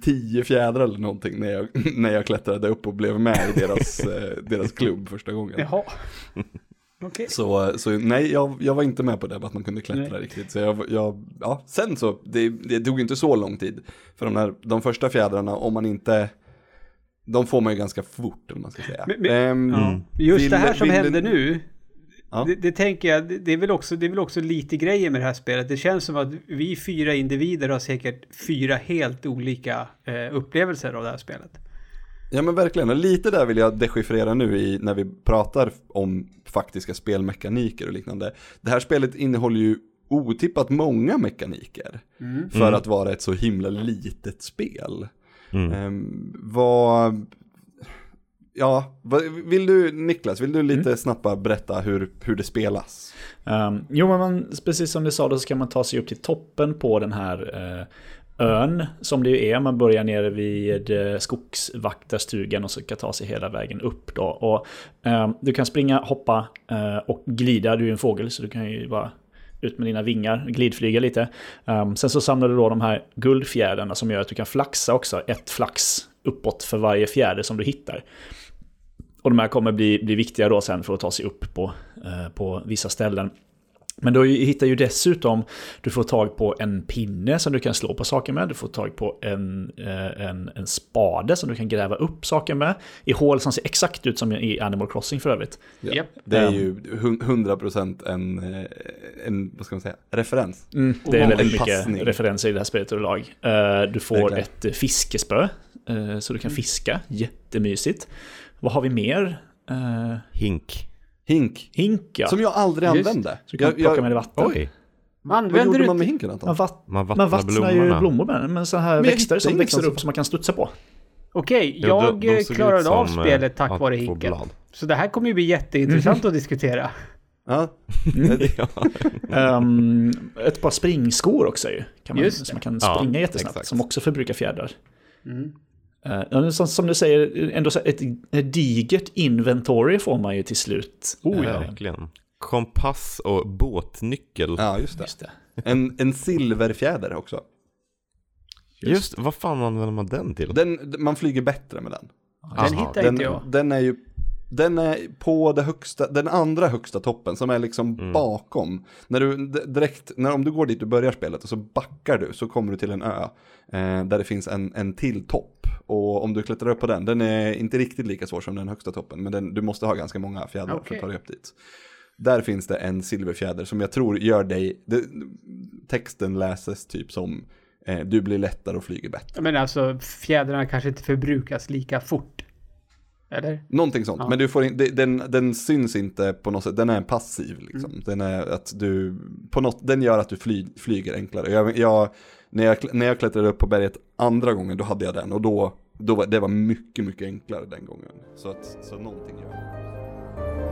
tio fjädrar eller någonting när jag, [laughs] när jag klättrade upp och blev med i deras, [laughs] eh, deras klubb första gången. Jaha. Okej. Så, så nej, jag, jag var inte med på det, att man kunde klättra Nej. riktigt. Så jag, jag, ja, sen så, det, det tog inte så lång tid. För de, där, de första fjädrarna, om man inte, de får man ju ganska fort, eller man ska säga. Men- men- Ja. Just vill- det här som vill- händer nu. Ja. Det, det tänker jag, det, är väl också, det är väl också lite grejer med det här spelet. Det känns som att vi fyra individer har säkert fyra helt olika eh, upplevelser av det här spelet. Ja men verkligen, och lite där vill jag dechiffrera nu i, när vi pratar om faktiska spelmekaniker och liknande. Det här spelet innehåller ju otippat många mekaniker Mm. för Mm. att vara ett så himla litet spel. Mm. Ehm, vad, ja, vill du Niklas, vill du lite snabbt bara berätta hur, hur det spelas? Um, jo, men man, precis som du sa då så ska man ta sig upp till toppen på den här eh, ön som det ju är. Man börjar nere vid eh, skogsvaktarstugan och så ska ta sig hela vägen upp då. Och, ehm, du kan springa, hoppa eh, och glida. Du är en fågel så du kan ju bara ut med dina vingar, glidflyga lite. Ehm, sen så samlar du då de här guldfjädrarna som gör att du kan flaxa också. Ett flax uppåt för varje fjäder som du hittar. Och de här kommer bli, bli viktiga då sen för att ta sig upp på, eh, på vissa ställen. Men du hittar ju dessutom, du får tag på en pinne som du kan slå på saker med. Du får tag på en, eh, en, en spade som du kan gräva upp saker med. I hål som ser exakt ut som i Animal Crossing för övrigt. Ja, Japp. Det är Ehm. ju hun- 100% en, eh, en, vad ska man säga, referens. Mm, det är väldigt mycket passning. referenser i det här spelet överlag. Eh, Du får ett fiskespö, så du kan fiska. Jättemysigt. Vad har vi mer? Hink. Hink, Hink, ja. som jag aldrig Just. använde. Så du kan Jag- plocka jag- med det vatten. Oj. Vad Använder gjorde du man med hinken Anton? Man, vatt, Man man vattnar vattnar ju blommorna. blommor med den, men så här Men växter som växer upp som man kan studsa på. Okej, Ja, de- jag de såg klarade av som, eh, spelet tack vare hinken. blad. Så det här kommer ju bli jätteintressant att diskutera. Ja. ja. [laughs] Ehm, ett par springskor också ju. Kan man, Just så man kan Ja, springa jättesnabbt. exakt. Som också förbrukar fjädrar. Mm. Uh, ja, som, som du säger, ändå så ett, ett digert inventory får man ju till slut. Oh, Eh, ja. Verkligen. Kompass och båtnyckel. ja, just det. Just det. En, en silverfjäder också. Just, vad fan använder man den till? Den, man flyger bättre med den. Den Aha, hittar Den, inte jag. den är ju den är på det högsta, den andra högsta toppen som är liksom Mm. bakom. När du direkt, när, om du går dit du börjar spelet och så backar du så kommer du till en ö. Eh, där det finns en, en till topp. Och om du klättrar upp på den, den är inte riktigt lika svår som den högsta toppen. Men den, du måste ha ganska många fjädrar för Okej. att ta dig upp dit. Där finns det en silverfjäder som jag tror gör dig, det, texten läses typ som eh, du blir lättare och flyger bättre. Men alltså fjädrarna kanske inte förbrukas lika fort. Eller? Någonting sånt, Ja. men du får in, den, den syns inte på något sätt, den är passiv liksom. Den är att du, på något, den gör att du fly, flyger enklare. Jag, jag, när, jag, när jag klättrade upp på berget andra gången, då hade jag den och då, då var, det var mycket, mycket enklare den gången. Så att, så någonting gör det.